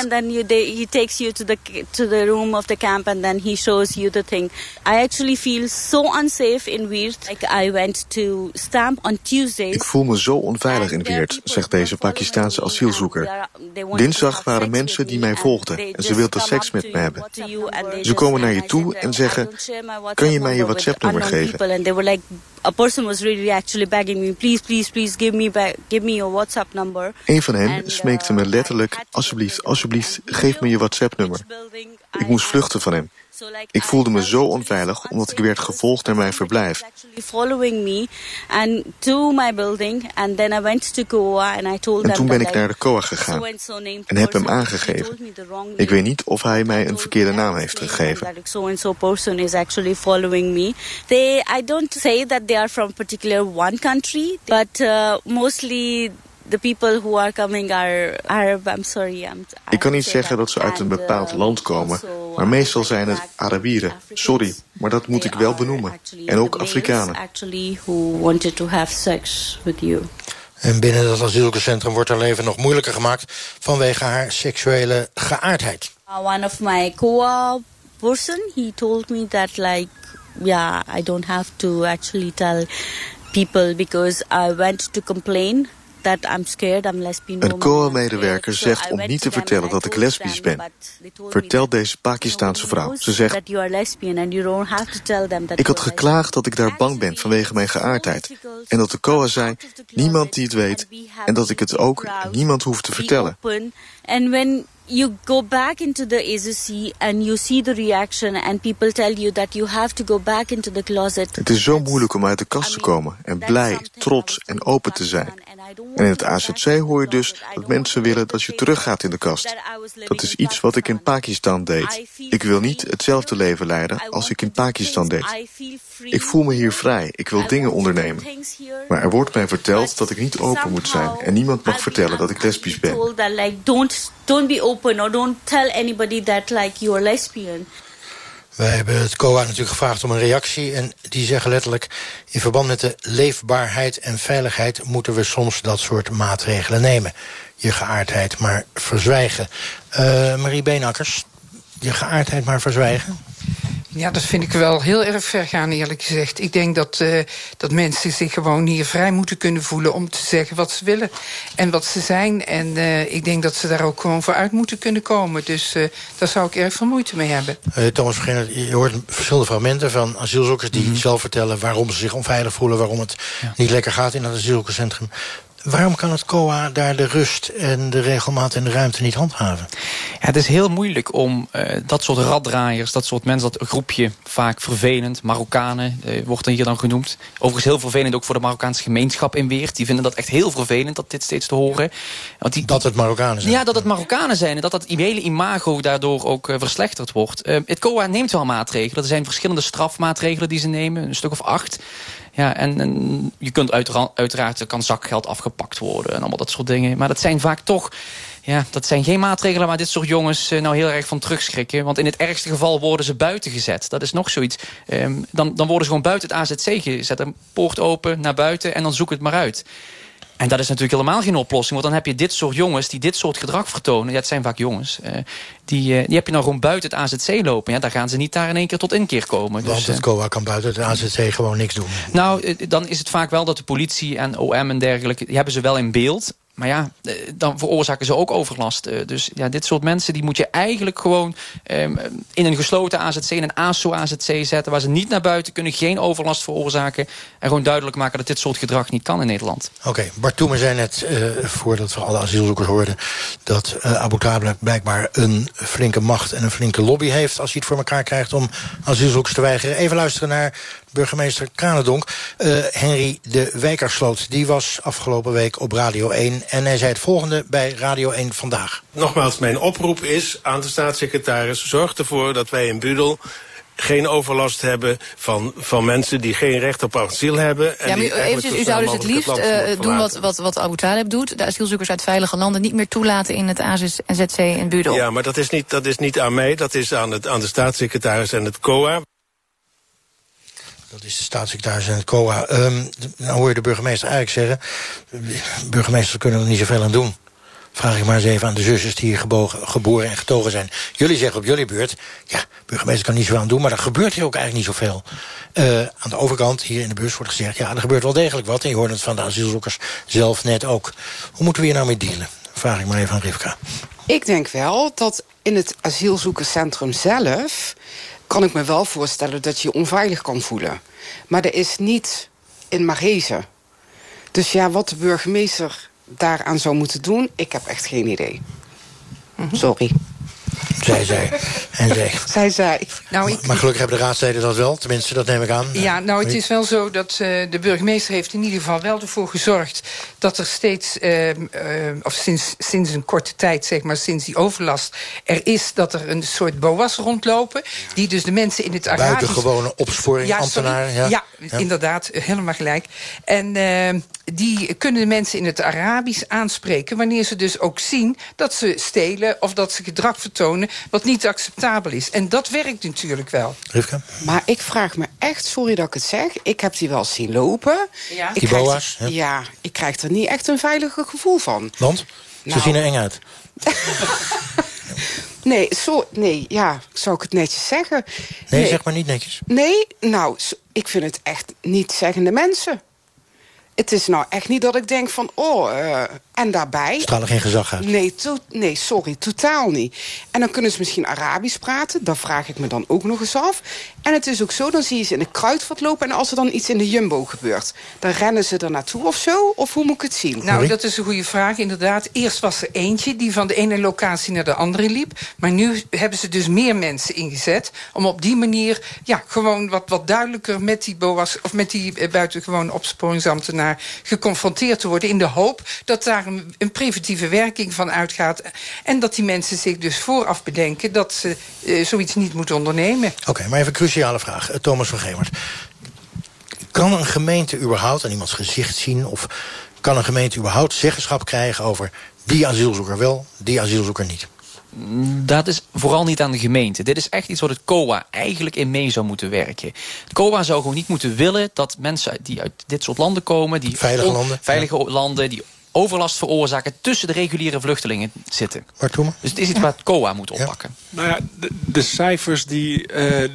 Ik voel me zo onveilig in Weert, zegt deze Pakistaanse asielzoeker. Dinsdag waren mensen die mij volgden en ze wilden seks met me hebben. Ze komen naar je toe en zeggen, kan je mij je WhatsApp-nummer geven? People and they were like, a person was really actually begging me, please, please, please give me back, give me your WhatsApp number. Een van hen smeekte me letterlijk, alsjeblieft, alsjeblieft, geef me je WhatsApp-nummer. Ik moest vluchten van hem. Ik voelde me zo onveilig omdat ik werd gevolgd naar mijn verblijf. En toen ben ik naar de COA gegaan en heb hem aangegeven. Ik weet niet of hij mij een verkeerde naam heeft gegeven. that so and so person is actually following me. They, I don't say that they are from particular one country, but uh, mostly the people who are coming are Arab. I'm sorry, I'm, Ik kan niet zeggen dat ze uit een bepaald land komen, maar meestal zijn het Arabieren. Sorry, maar dat moet ik wel benoemen. En ook Afrikanen. En binnen dat asielzoekerscentrum wordt haar leven nog moeilijker gemaakt... vanwege haar seksuele geaardheid. Uh, one of my co-op person, he told me that like, yeah, I don't have to actually tell people because I went to complain Een. COA-medewerker zegt om niet te vertellen dat ik lesbisch ben. Vertelt deze Pakistaanse vrouw. Ze zegt, ik had geklaagd dat ik daar bang ben vanwege mijn geaardheid. En dat de COA zei, niemand die het weet. En dat ik het ook niemand hoeft te vertellen. open. You go back into the agency and you see the reaction and people tell you that you have to go back into the closet. Het is zo moeilijk om uit de kast te komen. En blij, trots en open te zijn. En in het AZC hoor je dus dat mensen willen dat je teruggaat in de kast. Dat is iets wat ik in Pakistan deed. Ik wil niet hetzelfde leven leiden als ik in Pakistan deed. Ik voel me hier vrij. Ik wil dingen ondernemen. Maar er wordt mij verteld dat ik niet open moet zijn. En niemand mag vertellen dat ik lesbisch ben. Don't be open or don't tell anybody that like you are lesbian. Wij hebben het COA natuurlijk gevraagd om een reactie... en die zeggen letterlijk... in verband met de leefbaarheid en veiligheid... moeten we soms dat soort maatregelen nemen. Je geaardheid maar verzwijgen. Eh, Marie Beenakkers, je geaardheid maar verzwijgen? Ja, dat vind ik wel heel erg ver gaan, eerlijk gezegd. Ik denk dat, uh, dat mensen zich gewoon hier vrij moeten kunnen voelen... om te zeggen wat ze willen en wat ze zijn. En uh, ik denk dat ze daar ook gewoon voor uit moeten kunnen komen. Dus uh, daar zou ik erg veel moeite mee hebben. Thomas Vergenen, je hoort verschillende fragmenten van asielzoekers... die mm -hmm. zelf vertellen waarom ze zich onveilig voelen... waarom het ja. niet lekker gaat in het asielzoekerscentrum. Waarom kan het COA daar de rust en de regelmaat en de ruimte niet handhaven? Ja, het is heel moeilijk om uh, dat soort raddraaiers, dat soort mensen, dat groepje vaak vervelend, Marokkanen uh, wordt dan hier dan genoemd. Overigens heel vervelend ook voor de Marokkaanse gemeenschap in Weert. Die vinden dat echt heel vervelend dat dit steeds te horen. Want die, dat het Marokkanen zijn? Ja, dat het Marokkanen zijn en dat dat hele imago daardoor ook uh, verslechterd wordt. het COA neemt wel maatregelen. Er zijn verschillende strafmaatregelen die ze nemen, een stuk of acht. Ja, en, je kunt uiteraard, er kan zakgeld afgepakt worden en allemaal dat soort dingen. Maar dat zijn vaak toch, ja, dat zijn geen maatregelen waar dit soort jongens uh, nou heel erg van terugschrikken. Want in het ergste geval worden ze buiten gezet. Dat is nog zoiets. Um, dan, dan worden ze gewoon buiten het AZC gezet. Een poort open, naar buiten en dan zoek het maar uit. En dat is natuurlijk helemaal geen oplossing. Want dan heb je dit soort jongens die dit soort gedrag vertonen. Ja, het zijn vaak jongens. Uh, die, uh, die heb je dan gewoon buiten het AZC lopen. Ja, daar gaan ze niet daar in één keer tot inkeer komen. Want dus, het COA kan buiten het AZC gewoon niks doen. Nou, dan is het vaak wel dat de politie en OM en dergelijke... die hebben ze wel in beeld. Maar ja, dan veroorzaken ze ook overlast. Dus ja, dit soort mensen die moet je eigenlijk gewoon um, in een gesloten AZC, in een ASO-AZC zetten... waar ze niet naar buiten kunnen, geen overlast veroorzaken... en gewoon duidelijk maken dat dit soort gedrag niet kan in Nederland. Oké, okay, Bart Toemer zei net, uh, voordat we alle asielzoekers hoorden... dat Abu Dhabi blijkbaar een flinke macht en een flinke lobby heeft... als hij het voor elkaar krijgt om asielzoekers te weigeren. Even luisteren naar burgemeester Kranendonk. Uh, Henry de Wijkersloot, die was afgelopen week op Radio 1... en hij zei het volgende bij Radio 1 Vandaag. Nogmaals, mijn oproep is aan de staatssecretaris... zorg ervoor dat wij in Budel geen overlast hebben van, van mensen die geen recht op asiel hebben. En ja, maar u, eventjes, u zou dus het liefst uh, doen wat, wat, wat Abu Talib doet. De asielzoekers uit veilige landen niet meer toelaten in het AZC in Budel. Ja, maar dat is niet, dat is niet aan mij, dat is aan, het, aan de staatssecretaris en het COA. Dat is de staatssecretaris en het COA. Um, nou hoor je de burgemeester eigenlijk zeggen... burgemeesters kunnen er niet zoveel aan doen. Vraag ik maar eens even aan de zusjes die hier geboren en getogen zijn. Jullie zeggen op jullie beurt... ja, burgemeester kan niet zoveel aan doen... maar er gebeurt hier ook eigenlijk niet zoveel. Uh, aan de overkant, hier in de bus, wordt gezegd... ja, er gebeurt wel degelijk wat. En je hoort het van de asielzoekers zelf net ook. Hoe moeten we hier nou mee dealen? Vraag ik maar even aan Rivka. Ik denk wel dat in het asielzoekerscentrum zelf kan ik me wel voorstellen dat je je onveilig kan voelen. Maar er is niet in Marezen. Dus ja, wat de burgemeester daaraan zou moeten doen... ik heb echt geen idee. Sorry. Zij, zij. En zij. zij, zij. Nou, ik, maar gelukkig hebben de raadsleden dat wel. Tenminste, dat neem ik aan. Ja, nou, het is wel zo dat uh, de burgemeester heeft in ieder geval wel ervoor gezorgd... dat er steeds, uh, uh, of sinds, sinds een korte tijd, zeg maar, sinds die overlast... er is dat er een soort boas rondlopen... die dus de mensen in het Arabisch... Buitengewone opsporing, ja, ambtenaren. Ja, ja, ja, inderdaad, helemaal gelijk. En die kunnen de mensen in het Arabisch aanspreken... wanneer ze dus ook zien dat ze stelen of dat ze gedrag vertonen... wat niet acceptabel is. En dat werkt natuurlijk wel. Rivka? Maar ik vraag me echt, sorry dat ik het zeg... ik heb die wel zien lopen. Ja. Ik boa's? er, ja. ik krijg er niet echt een veilige gevoel van. Want? Ze Nou. zien er eng uit. Nee, zo, nee, ja, zou ik het netjes zeggen? Nee, zeg maar niet netjes. Nee, nou, ik vind het echt niet zeggende mensen. Het is nou echt niet dat ik denk van, oh, eh, en daarbij... Stralen geen gezag uit. Nee, to- nee, sorry, totaal niet. En dan kunnen ze misschien Arabisch praten. Dat vraag ik me dan ook nog eens af. En het is ook zo, dan zie je ze in de kruidvat lopen... en als er dan iets in de Jumbo gebeurt... dan rennen ze er naartoe of zo? Of hoe moet ik het zien? Nou, dat is een goede vraag, inderdaad. Eerst was er eentje die van de ene locatie naar de andere liep. Maar nu hebben ze dus meer mensen ingezet... om op die manier ja, gewoon wat, wat duidelijker met die, BOA's, of met die eh, buitengewoon geconfronteerd te worden... in de hoop dat daar een, een preventieve werking van uitgaat... en dat die mensen zich dus vooraf bedenken... dat ze eh, zoiets niet moeten ondernemen. Oké, maar even een cruciale vraag. Eh, Thomas van Gemert. Kan een gemeente überhaupt aan iemands gezicht zien... of kan een gemeente überhaupt zeggenschap krijgen over... die asielzoeker wel, die asielzoeker niet? Dat is vooral niet aan de gemeente. Dit is echt iets wat het COA eigenlijk in mee zou moeten werken. Het COA zou gewoon niet moeten willen dat mensen die uit dit soort landen komen... Die Veilige landen, Veilige landen, die overlast veroorzaken... tussen de reguliere vluchtelingen zitten. Waartoe? Dus het is iets waar het COA moet oppakken. Nou ja, de, de cijfers die, eh,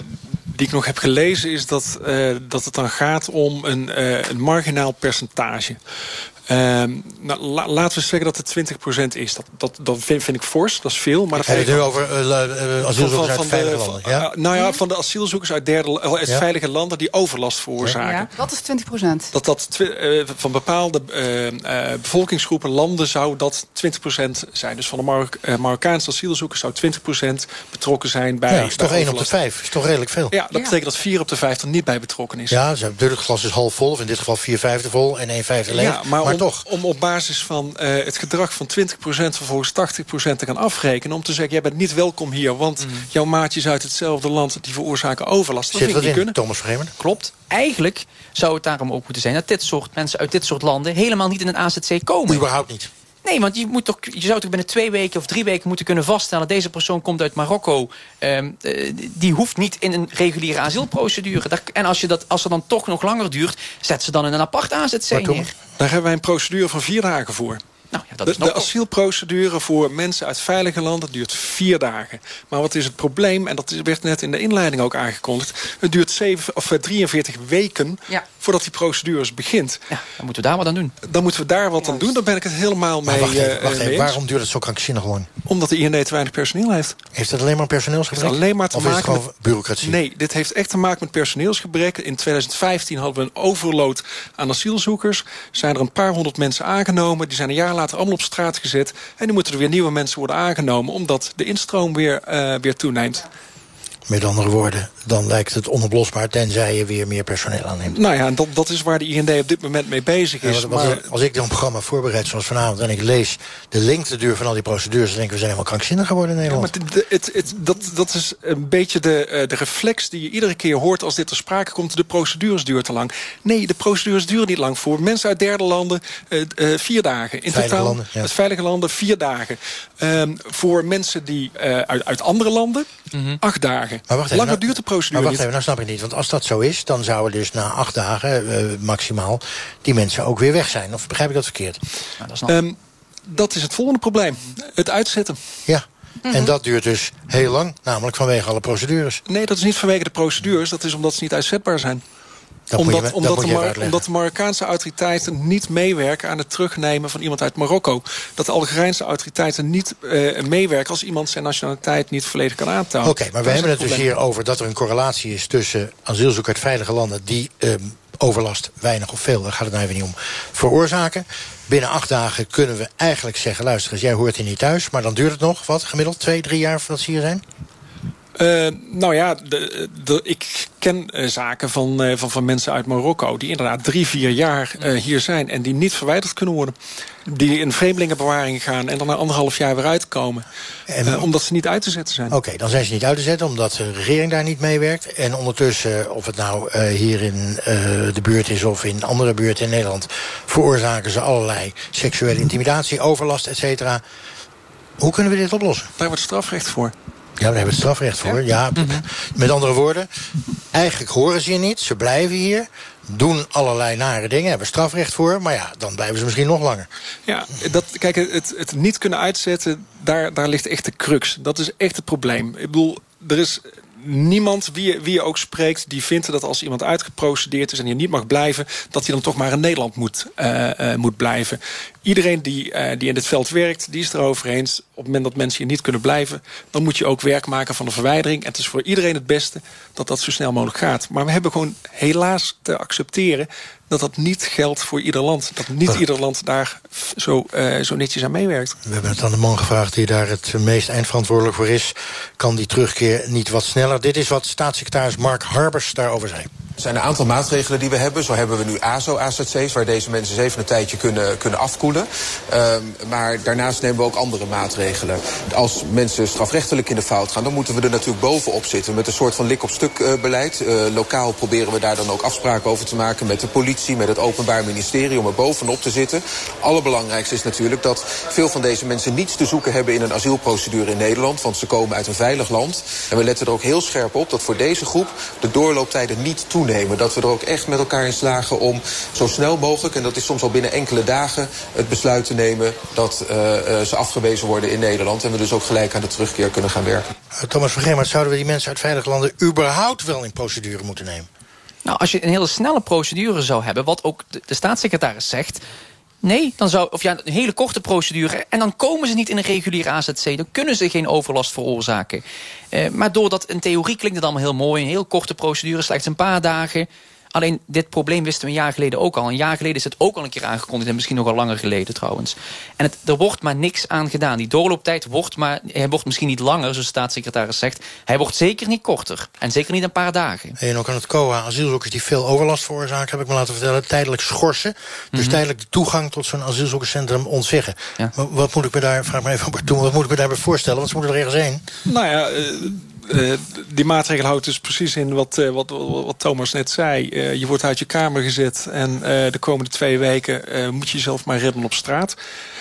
die ik nog heb gelezen... is dat, eh, dat het dan gaat om een, eh, een marginaal percentage. Ehm, nou, la- laten we zeggen dat het 20% is. Dat, dat, dat vind, vind ik fors, dat is veel. Maar dat Heb je het nu over eh, eh, asielzoekers uit de- veilige van- landen? Ja? eh, nou ja, van de asielzoekers uit, derde, uit Ja. veilige landen die overlast veroorzaken. Wat is 20 procent? Dat dat twi- van bepaalde eh, eh, bevolkingsgroepen, landen, zou dat 20% zijn. Dus van de Marok Marokkaanse asielzoekers zou 20% betrokken zijn bij. ja, is toch bij 1 op de overlast. 5. Is toch redelijk veel? Ja, dat betekent dat 4 op de 5 er niet bij betrokken is. Ja, ze- het glas is half vol, of in dit geval 4 vijfde vol en 1 vijfde leeg. Ja, maar, om, toch. om op basis van eh, het gedrag van 20% vervolgens 80% te gaan afrekenen... om te zeggen, jij bent niet welkom hier... want jouw maatjes uit hetzelfde land die veroorzaken overlast. Dat Zit niet in, kunnen. Thomas Vreeman? Klopt. Eigenlijk zou het daarom ook moeten zijn... dat dit soort mensen uit dit soort landen... helemaal niet in een AZC komen. Überhaupt niet. Nee, want je, moet toch, je zou toch binnen twee weken of drie weken moeten kunnen vaststellen... deze persoon komt uit Marokko. Ehm, eh, die hoeft niet in een reguliere asielprocedure. En als, je dat, als het dan toch nog langer duurt... zet ze dan in een apart AZC neer. Daar hebben wij een procedure van vier dagen voor. Nou, ja, dat de, is nog de asielprocedure voor mensen uit veilige landen duurt vier dagen. Maar wat is het probleem? En dat is- werd net in de inleiding ook aangekondigd. Het duurt zeven, of, eh, 43 weken voordat die procedures begint. Ja, dan moeten we daar wat aan doen. Dan moeten we daar wat aan doen. Daar ben ik het helemaal Maar mee, wacht even, eh, wacht mee even. eens. waarom duurt het zo krankzinnig lang? Omdat de IND te weinig personeel heeft. Heeft het alleen maar personeelsgebrek? Heeft alleen maar te of is het maken gewoon met bureaucratie? Nee, dit heeft echt te maken met personeelsgebrek. In 2015 hadden we een overload aan asielzoekers. Zijn er een paar honderd mensen aangenomen. Die zijn een jaar later allemaal op straat gezet. En nu moeten er weer nieuwe mensen worden aangenomen... omdat de instroom weer, eh, weer toeneemt. Met andere woorden, dan lijkt het onoplosbaar... tenzij je weer meer personeel aanneemt. Nou ja, en dat, dat is waar de IND op dit moment mee bezig Ja, is. maar Als ik een programma voorbereid zoals vanavond... en ik lees de lengteduur van al die procedures... dan denk ik, we zijn helemaal krankzinnig geworden in Ja, Nederland. maar het, het, het, dat, dat is een beetje de, eh, de reflex die je iedere keer hoort als dit ter sprake komt. De procedures duren te lang. Nee, de procedures duren niet lang. Voor mensen uit derde landen eh, eh, vier dagen. In Veilige totaal, landen, ja. uit veilige landen vier dagen. Ehm, voor mensen die eh, uit, uit andere landen acht dagen. Maar wacht even, Langer nou- duurt de procedure Maar wacht niet. even, nou snap ik niet. Want als dat zo is, dan zouden dus na acht dagen eh, maximaal... die mensen ook weer weg zijn. Of begrijp ik dat verkeerd? Ehm, dat is het volgende probleem. Het uitzetten. Ja, en dat duurt dus heel lang. Namelijk vanwege alle procedures. Nee, dat is niet vanwege de procedures. Dat is omdat ze niet uitzetbaar zijn. Je omdat, de Mar- omdat Marokkaanse autoriteiten niet meewerken aan het terugnemen van iemand uit Marokko. Dat de Algerijnse autoriteiten niet eh, meewerken als iemand zijn nationaliteit niet volledig kan aantonen. Oké, maar we hebben het dus hier over dat er een correlatie is... tussen asielzoekers uit veilige landen die ehm, overlast, weinig of veel... daar gaat het nou even niet om, veroorzaken. Binnen acht dagen kunnen we eigenlijk zeggen... luister eens, jij hoort hier niet thuis... maar dan duurt het nog, wat, gemiddeld twee, drie jaar voordat ze hier zijn? Eh, nou ja, de, de, ik ken eh, zaken van, eh, van, van mensen uit Marokko... die inderdaad drie, vier jaar hier zijn... en die niet verwijderd kunnen worden. Die in vreemdelingenbewaring gaan... en dan na anderhalf jaar weer uitkomen. Omdat ze niet uit te zetten zijn. Oké, dan zijn ze niet uit te zetten omdat de regering daar niet meewerkt. En ondertussen, of het nou hier in de buurt is of in andere buurten in Nederland... veroorzaken ze allerlei seksuele intimidatie, overlast, et cetera. Hoe kunnen we dit oplossen? Daar wordt strafrecht voor. Ja, daar hebben we het strafrecht voor. Ja, Met andere woorden, eigenlijk horen ze hier niet. Ze blijven hier, doen allerlei nare dingen, hebben strafrecht voor. Maar ja, dan blijven ze misschien nog langer. Ja, dat, kijk, het, het niet kunnen uitzetten, daar, daar ligt echt de crux. Dat is echt het probleem. Ik bedoel, er is niemand, wie je, wie je ook spreekt... die vindt dat als iemand uitgeprocedeerd is en hier niet mag blijven... dat hij dan toch maar in Nederland moet, eh, eh, moet blijven. Iedereen die, eh, die in dit veld werkt, die is erover eens... op het moment dat mensen hier niet kunnen blijven... dan moet je ook werk maken van de verwijdering. En het is voor iedereen het beste dat dat zo snel mogelijk gaat. Maar we hebben gewoon helaas te accepteren dat dat niet geldt voor ieder land. Dat niet ieder land daar zo, eh, zo netjes aan meewerkt. We hebben het aan de man gevraagd die daar het meest eindverantwoordelijk voor is. Kan die terugkeer niet wat sneller? Dit is wat staatssecretaris Mark Harbers daarover zei. Er zijn een aantal maatregelen die we hebben. Zo hebben we nu ASO-AZC's, waar deze mensen eens even een tijdje kunnen, kunnen afkoelen. Ehm, maar daarnaast nemen we ook andere maatregelen. Als mensen strafrechtelijk in de fout gaan, dan moeten we er natuurlijk bovenop zitten. Met een soort van lik-op-stuk eh, beleid. Eh, lokaal proberen we daar dan ook afspraken over te maken met de politie, met het Openbaar Ministerie, om er bovenop te zitten. Allerbelangrijkste is natuurlijk dat veel van deze mensen niets te zoeken hebben in een asielprocedure in Nederland. Want ze komen uit een veilig land. En we letten er ook heel scherp op dat voor deze groep de doorlooptijden niet toenemen. Dat we er ook echt met elkaar in slagen om zo snel mogelijk, en dat is soms al binnen enkele dagen, het besluit te nemen dat eh, eh, ze afgewezen worden in Nederland. En we dus ook gelijk aan de terugkeer kunnen gaan werken. Uh, Thomas van zouden we die mensen uit veilige landen... überhaupt wel in procedure moeten nemen? Nou, als je een hele snelle procedure zou hebben, wat ook de, de staatssecretaris zegt. Nee, dan zou, of ja, een hele korte procedure. En dan komen ze niet in een reguliere AZC. Dan kunnen ze geen overlast veroorzaken. Eh, maar doordat in theorie klinkt het allemaal heel mooi. Een heel korte procedure, slechts een paar dagen. Alleen dit probleem wisten we een jaar geleden ook al. Een jaar geleden is het ook al een keer aangekondigd. En misschien nog al langer geleden trouwens. En het, er wordt maar niks aan gedaan. Die doorlooptijd wordt, maar, hij wordt misschien niet langer, zoals de staatssecretaris zegt. Hij wordt zeker niet korter. En zeker niet een paar dagen. En ook aan het COA, asielzoekers die veel overlast veroorzaken... heb ik me laten vertellen, tijdelijk schorsen. Dus Mhm. tijdelijk de toegang tot zo'n asielzoekerscentrum ontzeggen. Wat, wat moet ik me daar, vraag me even wat moet ik me daarbij voorstellen? Want ze moeten er ergens heen. Nou ja, eh, die maatregel houdt dus precies in wat, wat, wat, Thomas net zei. je wordt uit je kamer gezet en de komende twee weken moet je jezelf maar redden op straat.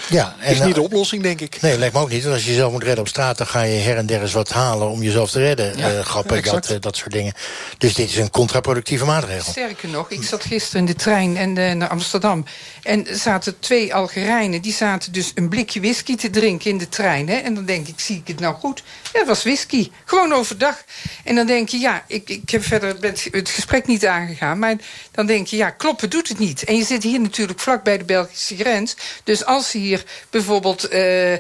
Ja, en, is niet de oplossing, denk ik. Nee, lijkt me ook niet. Want als je jezelf moet redden op straat... dan ga je her en der eens wat halen om jezelf te redden. Ja, uh, grappen, dat, dat soort dingen. Dus dit is een contraproductieve maatregel. Sterker nog, ik zat gisteren in de trein en, naar Amsterdam... en zaten twee Algerijnen... die zaten dus een blikje whisky te drinken in de trein. Hè? En dan denk ik, zie ik het nou goed? Ja, het was whisky. Gewoon overdag. En dan denk je, ja, ik, ik heb verder het gesprek niet aangegaan... maar dan denk je, ja, kloppen doet het niet. En je zit hier natuurlijk vlak bij de Belgische grens. Dus als ze hier bijvoorbeeld uh,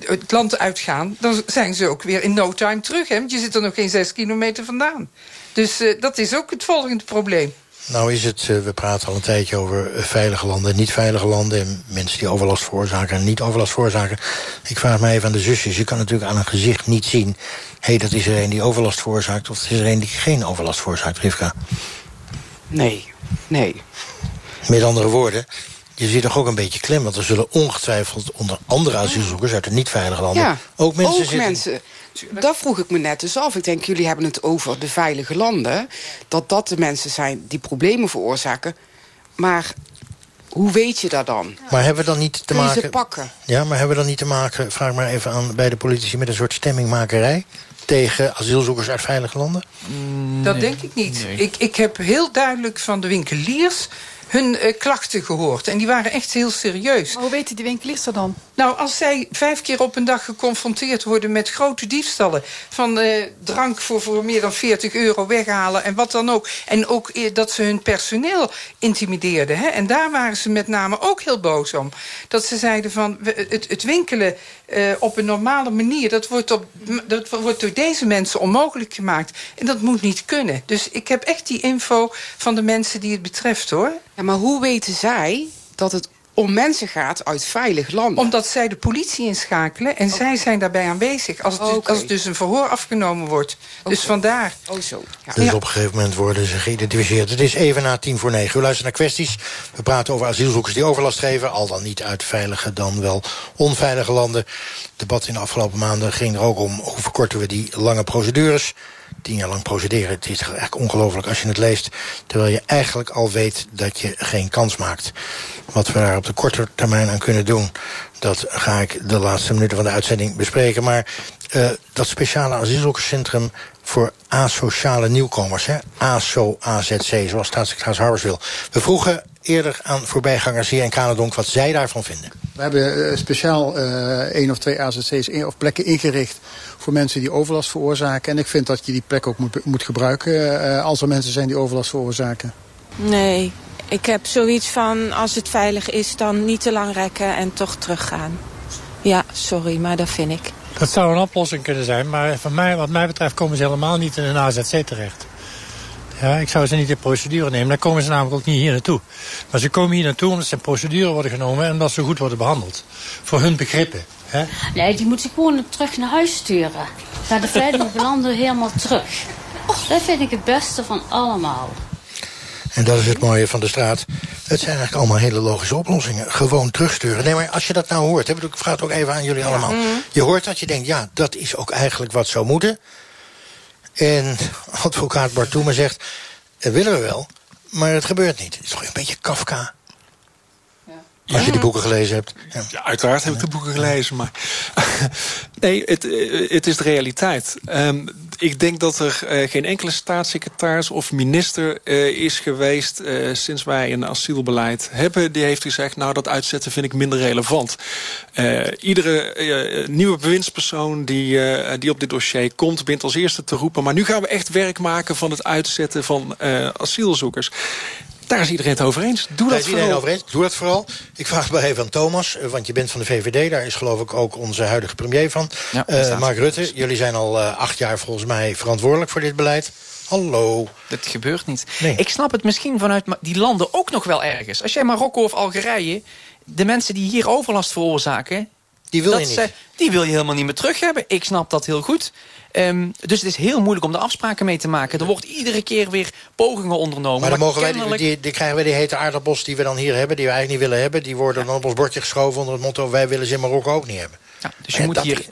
het land uitgaan... dan zijn ze ook weer in no time terug. Hè? Want je zit er nog geen zes kilometer vandaan. Dus uh, dat is ook het volgende probleem. Nou is het, we praten al een tijdje over veilige landen en niet veilige landen... en mensen die overlast veroorzaken en niet overlast veroorzaken. Ik vraag me even aan de zusjes. Je kan natuurlijk aan een gezicht niet zien... hé, hey, dat is er een die overlast veroorzaakt... of dat is er een die geen overlast veroorzaakt, Rivka. Nee, nee. Met andere woorden, je ziet toch ook een beetje klem. Want er zullen ongetwijfeld onder andere asielzoekers uit de niet-veilige landen... Ja, ook mensen ook zitten... mensen. Dat vroeg ik me net dus af. Ik denk, jullie hebben het over de veilige landen. Dat dat de mensen zijn die problemen veroorzaken. Maar hoe weet je dat dan? Maar hebben we dan niet te maken... ze pakken? Ja, maar hebben we dan niet te maken, vraag maar even aan bij de politici... met een soort stemmingmakerij? tegen asielzoekers uit veilige landen? Dat denk ik niet. Ik, ik heb heel duidelijk van de winkeliers hun uh, klachten gehoord. En die waren echt heel serieus. Maar hoe weten die winkeliers er dan? Nou, als zij vijf keer op een dag geconfronteerd worden met grote diefstallen... van uh, drank voor, voor meer dan 40 euro weghalen en wat dan ook. En ook uh, dat ze hun personeel intimideerden. Hè? En daar waren ze met name ook heel boos om. Dat ze zeiden van, het, het winkelen op een normale manier... Dat wordt, op, dat wordt door deze mensen onmogelijk gemaakt. En dat moet niet kunnen. Dus ik heb echt die info van de mensen die het betreft, hoor. Ja, maar hoe weten zij dat het om mensen gaat uit veilig landen. Omdat zij de politie inschakelen en zij zijn daarbij aanwezig... als, het, dus, als dus een verhoor afgenomen wordt. Dus vandaar. Oh zo. Ja. Dus op een gegeven moment worden ze geïdentificeerd. Het is even na tien voor negen. U luistert naar kwesties. We praten over asielzoekers die overlast geven. Al dan niet uit veilige, dan wel onveilige landen. Het debat in de afgelopen maanden ging er ook om... hoe verkorten we die lange procedures tien jaar lang procederen. Het is eigenlijk ongelooflijk als je het leest... terwijl je eigenlijk al weet dat je geen kans maakt. Wat we daar op de korte termijn aan kunnen doen... dat ga ik de laatste minuten van de uitzending bespreken. Maar uh, dat speciale asielzoekerscentrum voor asociale nieuwkomers... Hè? ASO, AZC, zoals staatssecretaris Harbers wil. We vroegen eerder aan voorbijgangers hier in Kanadonk wat zij daarvan vinden. We hebben uh, speciaal uh, één of twee AZC's of plekken ingericht voor mensen die overlast veroorzaken. En ik vind dat je die plek ook moet, moet gebruiken uh, als er mensen zijn die overlast veroorzaken. Nee, ik heb zoiets van als het veilig is dan niet te lang rekken en toch teruggaan. Ja, sorry, maar dat vind ik. Dat zou een oplossing kunnen zijn, maar van mij, wat mij betreft komen ze helemaal niet in een AZC terecht. Ja, ik zou ze niet in procedure nemen. Dan komen ze namelijk ook niet hier naartoe. Maar ze komen hier naartoe omdat ze in procedure worden genomen... en omdat ze goed worden behandeld. Voor hun begrippen. Hè? Nee, die moeten gewoon terug naar huis sturen. Naar de veilige landen helemaal terug. Dat vind ik het beste van allemaal. En dat is het mooie van de straat. Het zijn eigenlijk allemaal hele logische oplossingen. Gewoon terugsturen. Nee, maar als je dat nou hoort... ik vraag het ook even aan jullie allemaal. Je hoort dat je denkt, ja, dat is ook eigenlijk wat zou moeten... En advocaat Bartoeme zegt, dat willen we wel, maar het gebeurt niet. Het is toch een beetje Kafka. Als je de boeken gelezen hebt. Ja, ja uiteraard heb ik de boeken gelezen. Maar nee, het, het is de realiteit. Um, ik denk dat er uh, geen enkele staatssecretaris of minister uh, is geweest... Sinds wij een asielbeleid hebben. Die heeft gezegd, nou dat uitzetten vind ik minder relevant. iedere nieuwe bewindspersoon die, die op dit dossier komt... begint als eerste te roepen... maar nu gaan we echt werk maken van het uitzetten van asielzoekers. Daar is iedereen het over eens. Doe dat vooral. Over eens. Doe dat vooral. Ik vraag het maar even aan Thomas, eh, want je bent van de VVD. Daar is geloof ik ook onze huidige premier van. Ja, uh, Mark Rutte, jullie zijn al uh, acht jaar volgens mij verantwoordelijk voor dit beleid. Hallo. Dat gebeurt niet. Nee. Ik snap het misschien vanuit die landen ook nog wel ergens. Als jij Marokko of Algerije... de mensen die hier overlast veroorzaken... Die wil je niet. die wil je helemaal niet meer terug hebben. Ik snap dat heel goed. Um, dus het is heel moeilijk om de afspraken mee te maken. Er wordt iedere keer weer pogingen ondernomen. Maar dan mogen wij, die, die, krijgen we die hete aardappels die we dan hier hebben... die we eigenlijk niet willen hebben. Die worden dan op ons bordje geschoven onder het motto... wij willen ze in Marokko ook niet hebben. Ja, dus je moet, hier,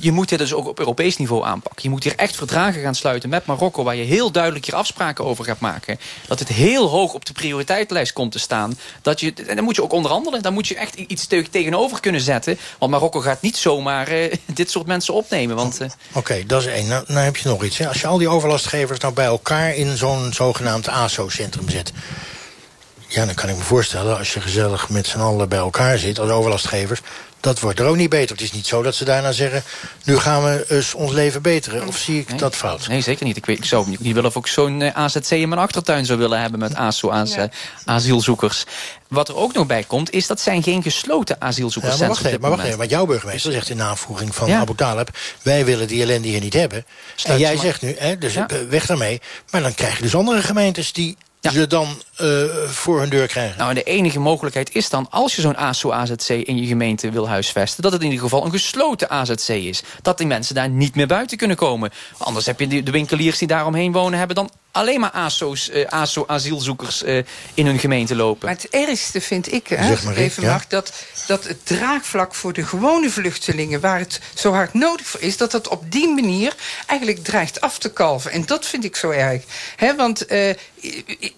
je moet dit dus ook op Europees niveau aanpakken. Je moet hier echt verdragen gaan sluiten met Marokko... waar je heel duidelijk hier afspraken over gaat maken. Dat het heel hoog op de prioriteitenlijst komt te staan. Dat je, en dan moet je ook onderhandelen. Dan moet je echt iets tegenover kunnen zetten. Want Marokko gaat niet zomaar uh, dit soort mensen opnemen. Want, uh... Oké, dat is één. Nou, nou, heb je nog iets. Hè? Als je al die overlastgevers nou bij elkaar... in zo'n zogenaamd ASO-centrum zet... Ja, dan kan ik me voorstellen, als je gezellig met z'n allen bij elkaar zit... als overlastgevers, dat wordt er ook niet beter. Het is niet zo dat ze daarna zeggen... nu gaan we eens ons leven beteren. Of zie ik dat fout? Nee, zeker niet. Ik, weet, ik zou niet willen of ik zo'n eh, AZC in mijn achtertuin zou willen hebben... met ASO, ja. asielzoekers. Wat er ook nog bij komt, is dat zijn geen gesloten asielzoekers. Ja, maar wacht even, maar wacht even, want jouw burgemeester zegt in navoeging van Abu Talib... wij willen die ellende hier niet hebben. en jij zegt nu, hè, dus weg daarmee. Maar dan krijg je dus andere gemeentes die ze dan uh, voor hun deur krijgen? Nou, de enige mogelijkheid is dan, als je zo'n ASO-AZC in je gemeente wil huisvesten... dat het in ieder geval een gesloten AZC is. Dat die mensen daar niet meer buiten kunnen komen. Anders heb je de winkeliers die daaromheen wonen... hebben dan alleen maar ASO's, uh, ASO-asielzoekers uh, in hun gemeente lopen. Maar het ergste vind ik, hè, maar, even mag, dat, dat het draagvlak voor de gewone vluchtelingen... waar het zo hard nodig voor is, dat dat op die manier eigenlijk dreigt af te kalven. En dat vind ik zo erg. Hè, want uh,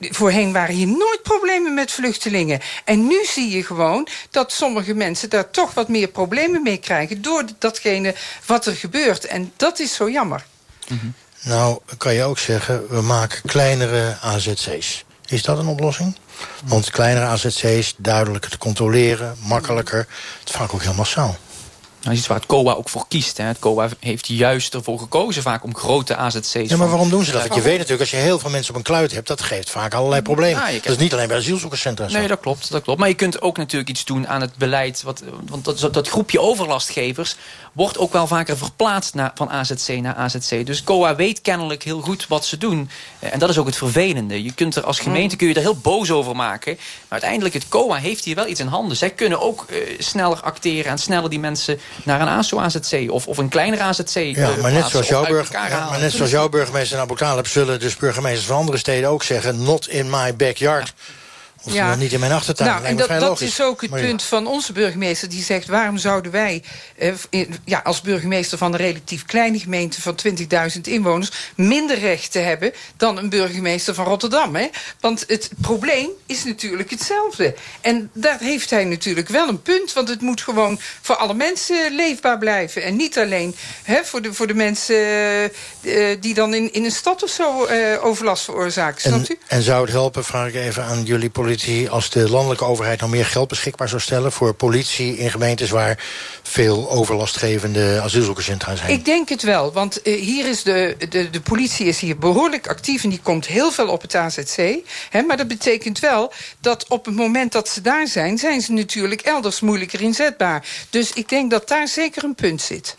voorheen waren hier nooit problemen met vluchtelingen. En nu zie je gewoon dat sommige mensen daar toch wat meer problemen mee krijgen... door datgene wat er gebeurt. En dat is zo jammer. Mm -hmm. Nou, kan je ook zeggen, we maken kleinere AZC's. Is dat een oplossing? Want kleinere AZC's, duidelijker te controleren, makkelijker. Het vaak ook heel massaal. Nou, is waar het COA ook voor kiest. Hè. Het COA heeft juist ervoor gekozen vaak om grote AZC's... Ja, maar waarom doen ze dat? Want je weet natuurlijk, als je heel veel mensen op een kluit hebt... dat geeft vaak allerlei problemen. dat is niet alleen bij asielzoekerscentra. Nee, dat klopt, dat klopt. Maar je kunt ook natuurlijk iets doen aan het beleid. Wat, want dat, dat groepje overlastgevers wordt ook wel vaker verplaatst naar, van AZC naar AZC. Dus COA weet kennelijk heel goed wat ze doen. Eh, en dat is ook het vervelende. Je kunt er als gemeente kun je er heel boos over maken. Maar uiteindelijk, het COA heeft hier wel iets in handen. Zij kunnen ook uh, sneller acteren en sneller die mensen naar een ASO-AZC of, of een kleinere AZC ja, uh, maar net zoals jouw ja, maar net zoals jouw burgemeester in Abu Talib... zullen dus burgemeesters van andere steden ook zeggen... not in my backyard. Ja. Of ja. niet in mijn achtertuin. Nou, en dat, dat is ook het punt van onze burgemeester. Die zegt, waarom zouden wij eh, ja, als burgemeester van een relatief kleine gemeente... van 20.000 inwoners minder rechten hebben... dan een burgemeester van Rotterdam? Hè? Want het probleem is natuurlijk hetzelfde. En daar heeft hij natuurlijk wel een punt. Want het moet gewoon voor alle mensen leefbaar blijven. En niet alleen hè, voor, de, voor de mensen uh, die dan in, in een stad of zo uh, overlast veroorzaken. Snapt u? En zou het helpen, vraag ik even aan jullie politie als de landelijke overheid nog meer geld beschikbaar zou stellen... voor politie in gemeentes waar veel overlastgevende asielzoekerscentra zijn? Ik denk het wel, want uh, hier is de, de, de politie is hier behoorlijk actief... en die komt heel veel op het AZC. Hè, maar dat betekent wel dat op het moment dat ze daar zijn... zijn ze natuurlijk elders moeilijker inzetbaar. Dus ik denk dat daar zeker een punt zit.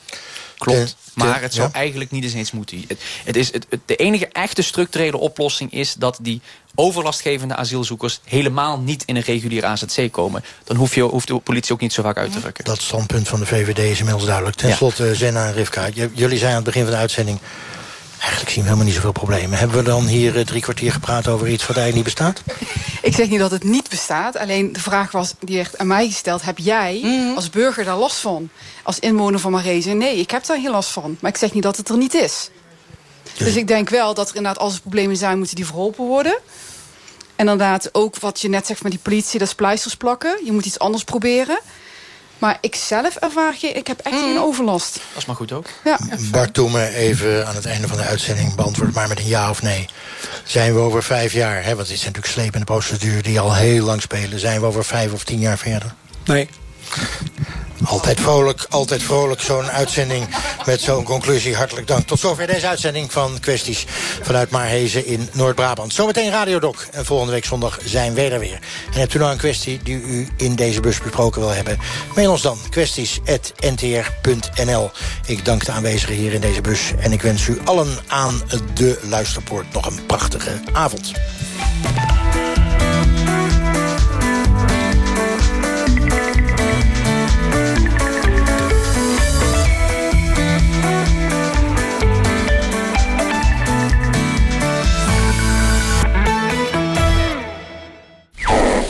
Klopt. Maar het zou eigenlijk niet eens eens moeten. Het, het is, het, de enige echte structurele oplossing is dat die overlastgevende asielzoekers helemaal niet in een regulier AZC komen. Dan hoef je, hoeft de politie ook niet zo vaak uit te drukken. Dat standpunt van de VVD is inmiddels duidelijk. Ten slotte. Zena en Rivka, jullie zijn aan het begin van de uitzending... Eigenlijk zien we helemaal niet zoveel problemen. Hebben we dan hier eh, drie kwartier gepraat over iets wat eigenlijk niet bestaat? Ik zeg niet dat het niet bestaat. Alleen de vraag was, die werd aan mij gesteld... heb jij mhm. als burger daar last van? Als inwoner van Marezen? Nee, ik heb daar geen last van. Maar ik zeg niet dat het er niet is. Dus, dus ik denk wel dat er inderdaad, als er problemen zijn... moeten die verholpen worden. En inderdaad ook wat je net zegt met die politie... dat is pleisters plakken. Je moet iets anders proberen. Maar ik zelf ervaar je, ik heb echt geen mm. overlast. Dat is maar goed ook. Ja. Bart, doe me even aan het einde van de uitzending... beantwoord maar met een ja of nee. Zijn we over vijf jaar, hè, want dit zijn natuurlijk slepende procedure... die al heel lang spelen. Zijn we over vijf of tien jaar verder? Nee. Altijd vrolijk, altijd vrolijk. Zo'n uitzending met zo'n conclusie. Hartelijk dank. Tot zover deze uitzending van Kwesties vanuit Maarhezen in Noord-Brabant. Zometeen Radiodoc. En volgende week zondag zijn we er weer. En hebt u nou een kwestie die u in deze bus besproken wil hebben? Mail ons dan kwesties.ntr.nl. Ik dank de aanwezigen hier in deze bus. En ik wens u allen aan de luisterpoort nog een prachtige avond.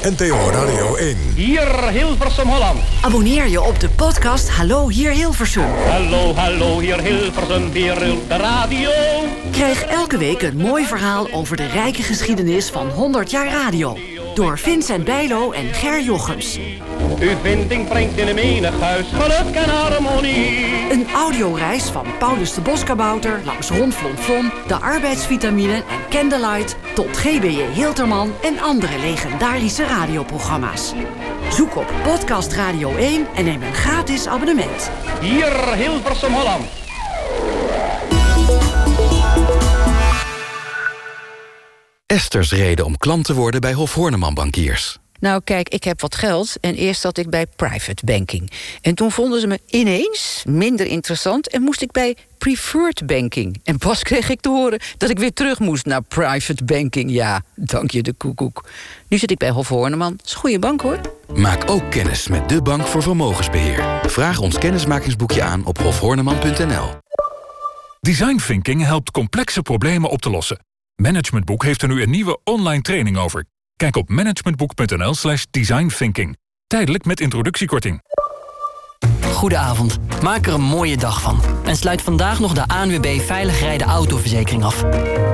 NTO Radio 1. Hier Hilversum Holland. Abonneer je op de podcast Hallo Hier Hilversum. Hallo, hallo, hier Hilversum, weer de radio. Krijg elke week een mooi verhaal over de rijke geschiedenis van 100 jaar radio. Door Vincent Bijlo en Ger Jochems. Uw vinding brengt in een menig huis geluk en harmonie. Een audioreis van Paulus de Boskabouter langs Ron Flon Flon, de arbeidsvitamine en Candlelight tot GBJ Hilterman en andere legendarische radioprogramma's. Zoek op Podcast Radio 1 en neem een gratis abonnement. Hier Hilversum Holland. Esther's reden om klant te worden bij Hof Horneman Bankiers. Nou, kijk, ik heb wat geld en eerst zat ik bij private banking. En toen vonden ze me ineens minder interessant en moest ik bij preferred banking. En pas kreeg ik te horen dat ik weer terug moest naar private banking. Ja, dank je de koekoek. Nu zit ik bij Hof Horneman. Dat is een goede bank, hoor. Maak ook kennis met de Bank voor Vermogensbeheer. Vraag ons kennismakingsboekje aan op hofhorneman.nl. Design thinking helpt complexe problemen op te lossen. Managementboek heeft er nu een nieuwe online training over. Kijk op managementboek.nl slash designthinking. Tijdelijk met introductiekorting. Goedenavond. Maak er een mooie dag van. En sluit vandaag nog de ANWB Veilig Rijden Autoverzekering af.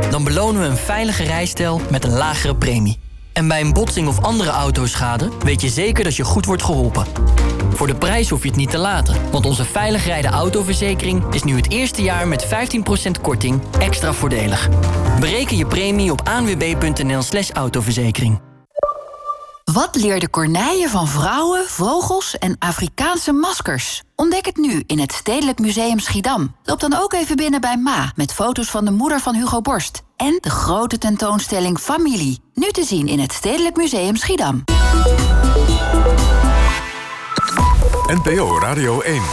Dan belonen we een veilige rijstijl met een lagere premie. En bij een botsing of andere autoschade weet je zeker dat je goed wordt geholpen. Voor de prijs hoef je het niet te laten, want onze veilig rijden autoverzekering is nu het eerste jaar met 15% korting extra voordelig. Bereken je premie op aanwb.nl/slash autoverzekering. Wat leerde Corneille van vrouwen, vogels en Afrikaanse maskers? Ontdek het nu in het Stedelijk Museum Schiedam. Loop dan ook even binnen bij Ma met foto's van de moeder van Hugo Borst. En de grote tentoonstelling Familie. Nu te zien in het Stedelijk Museum Schiedam. NPO Radio 1.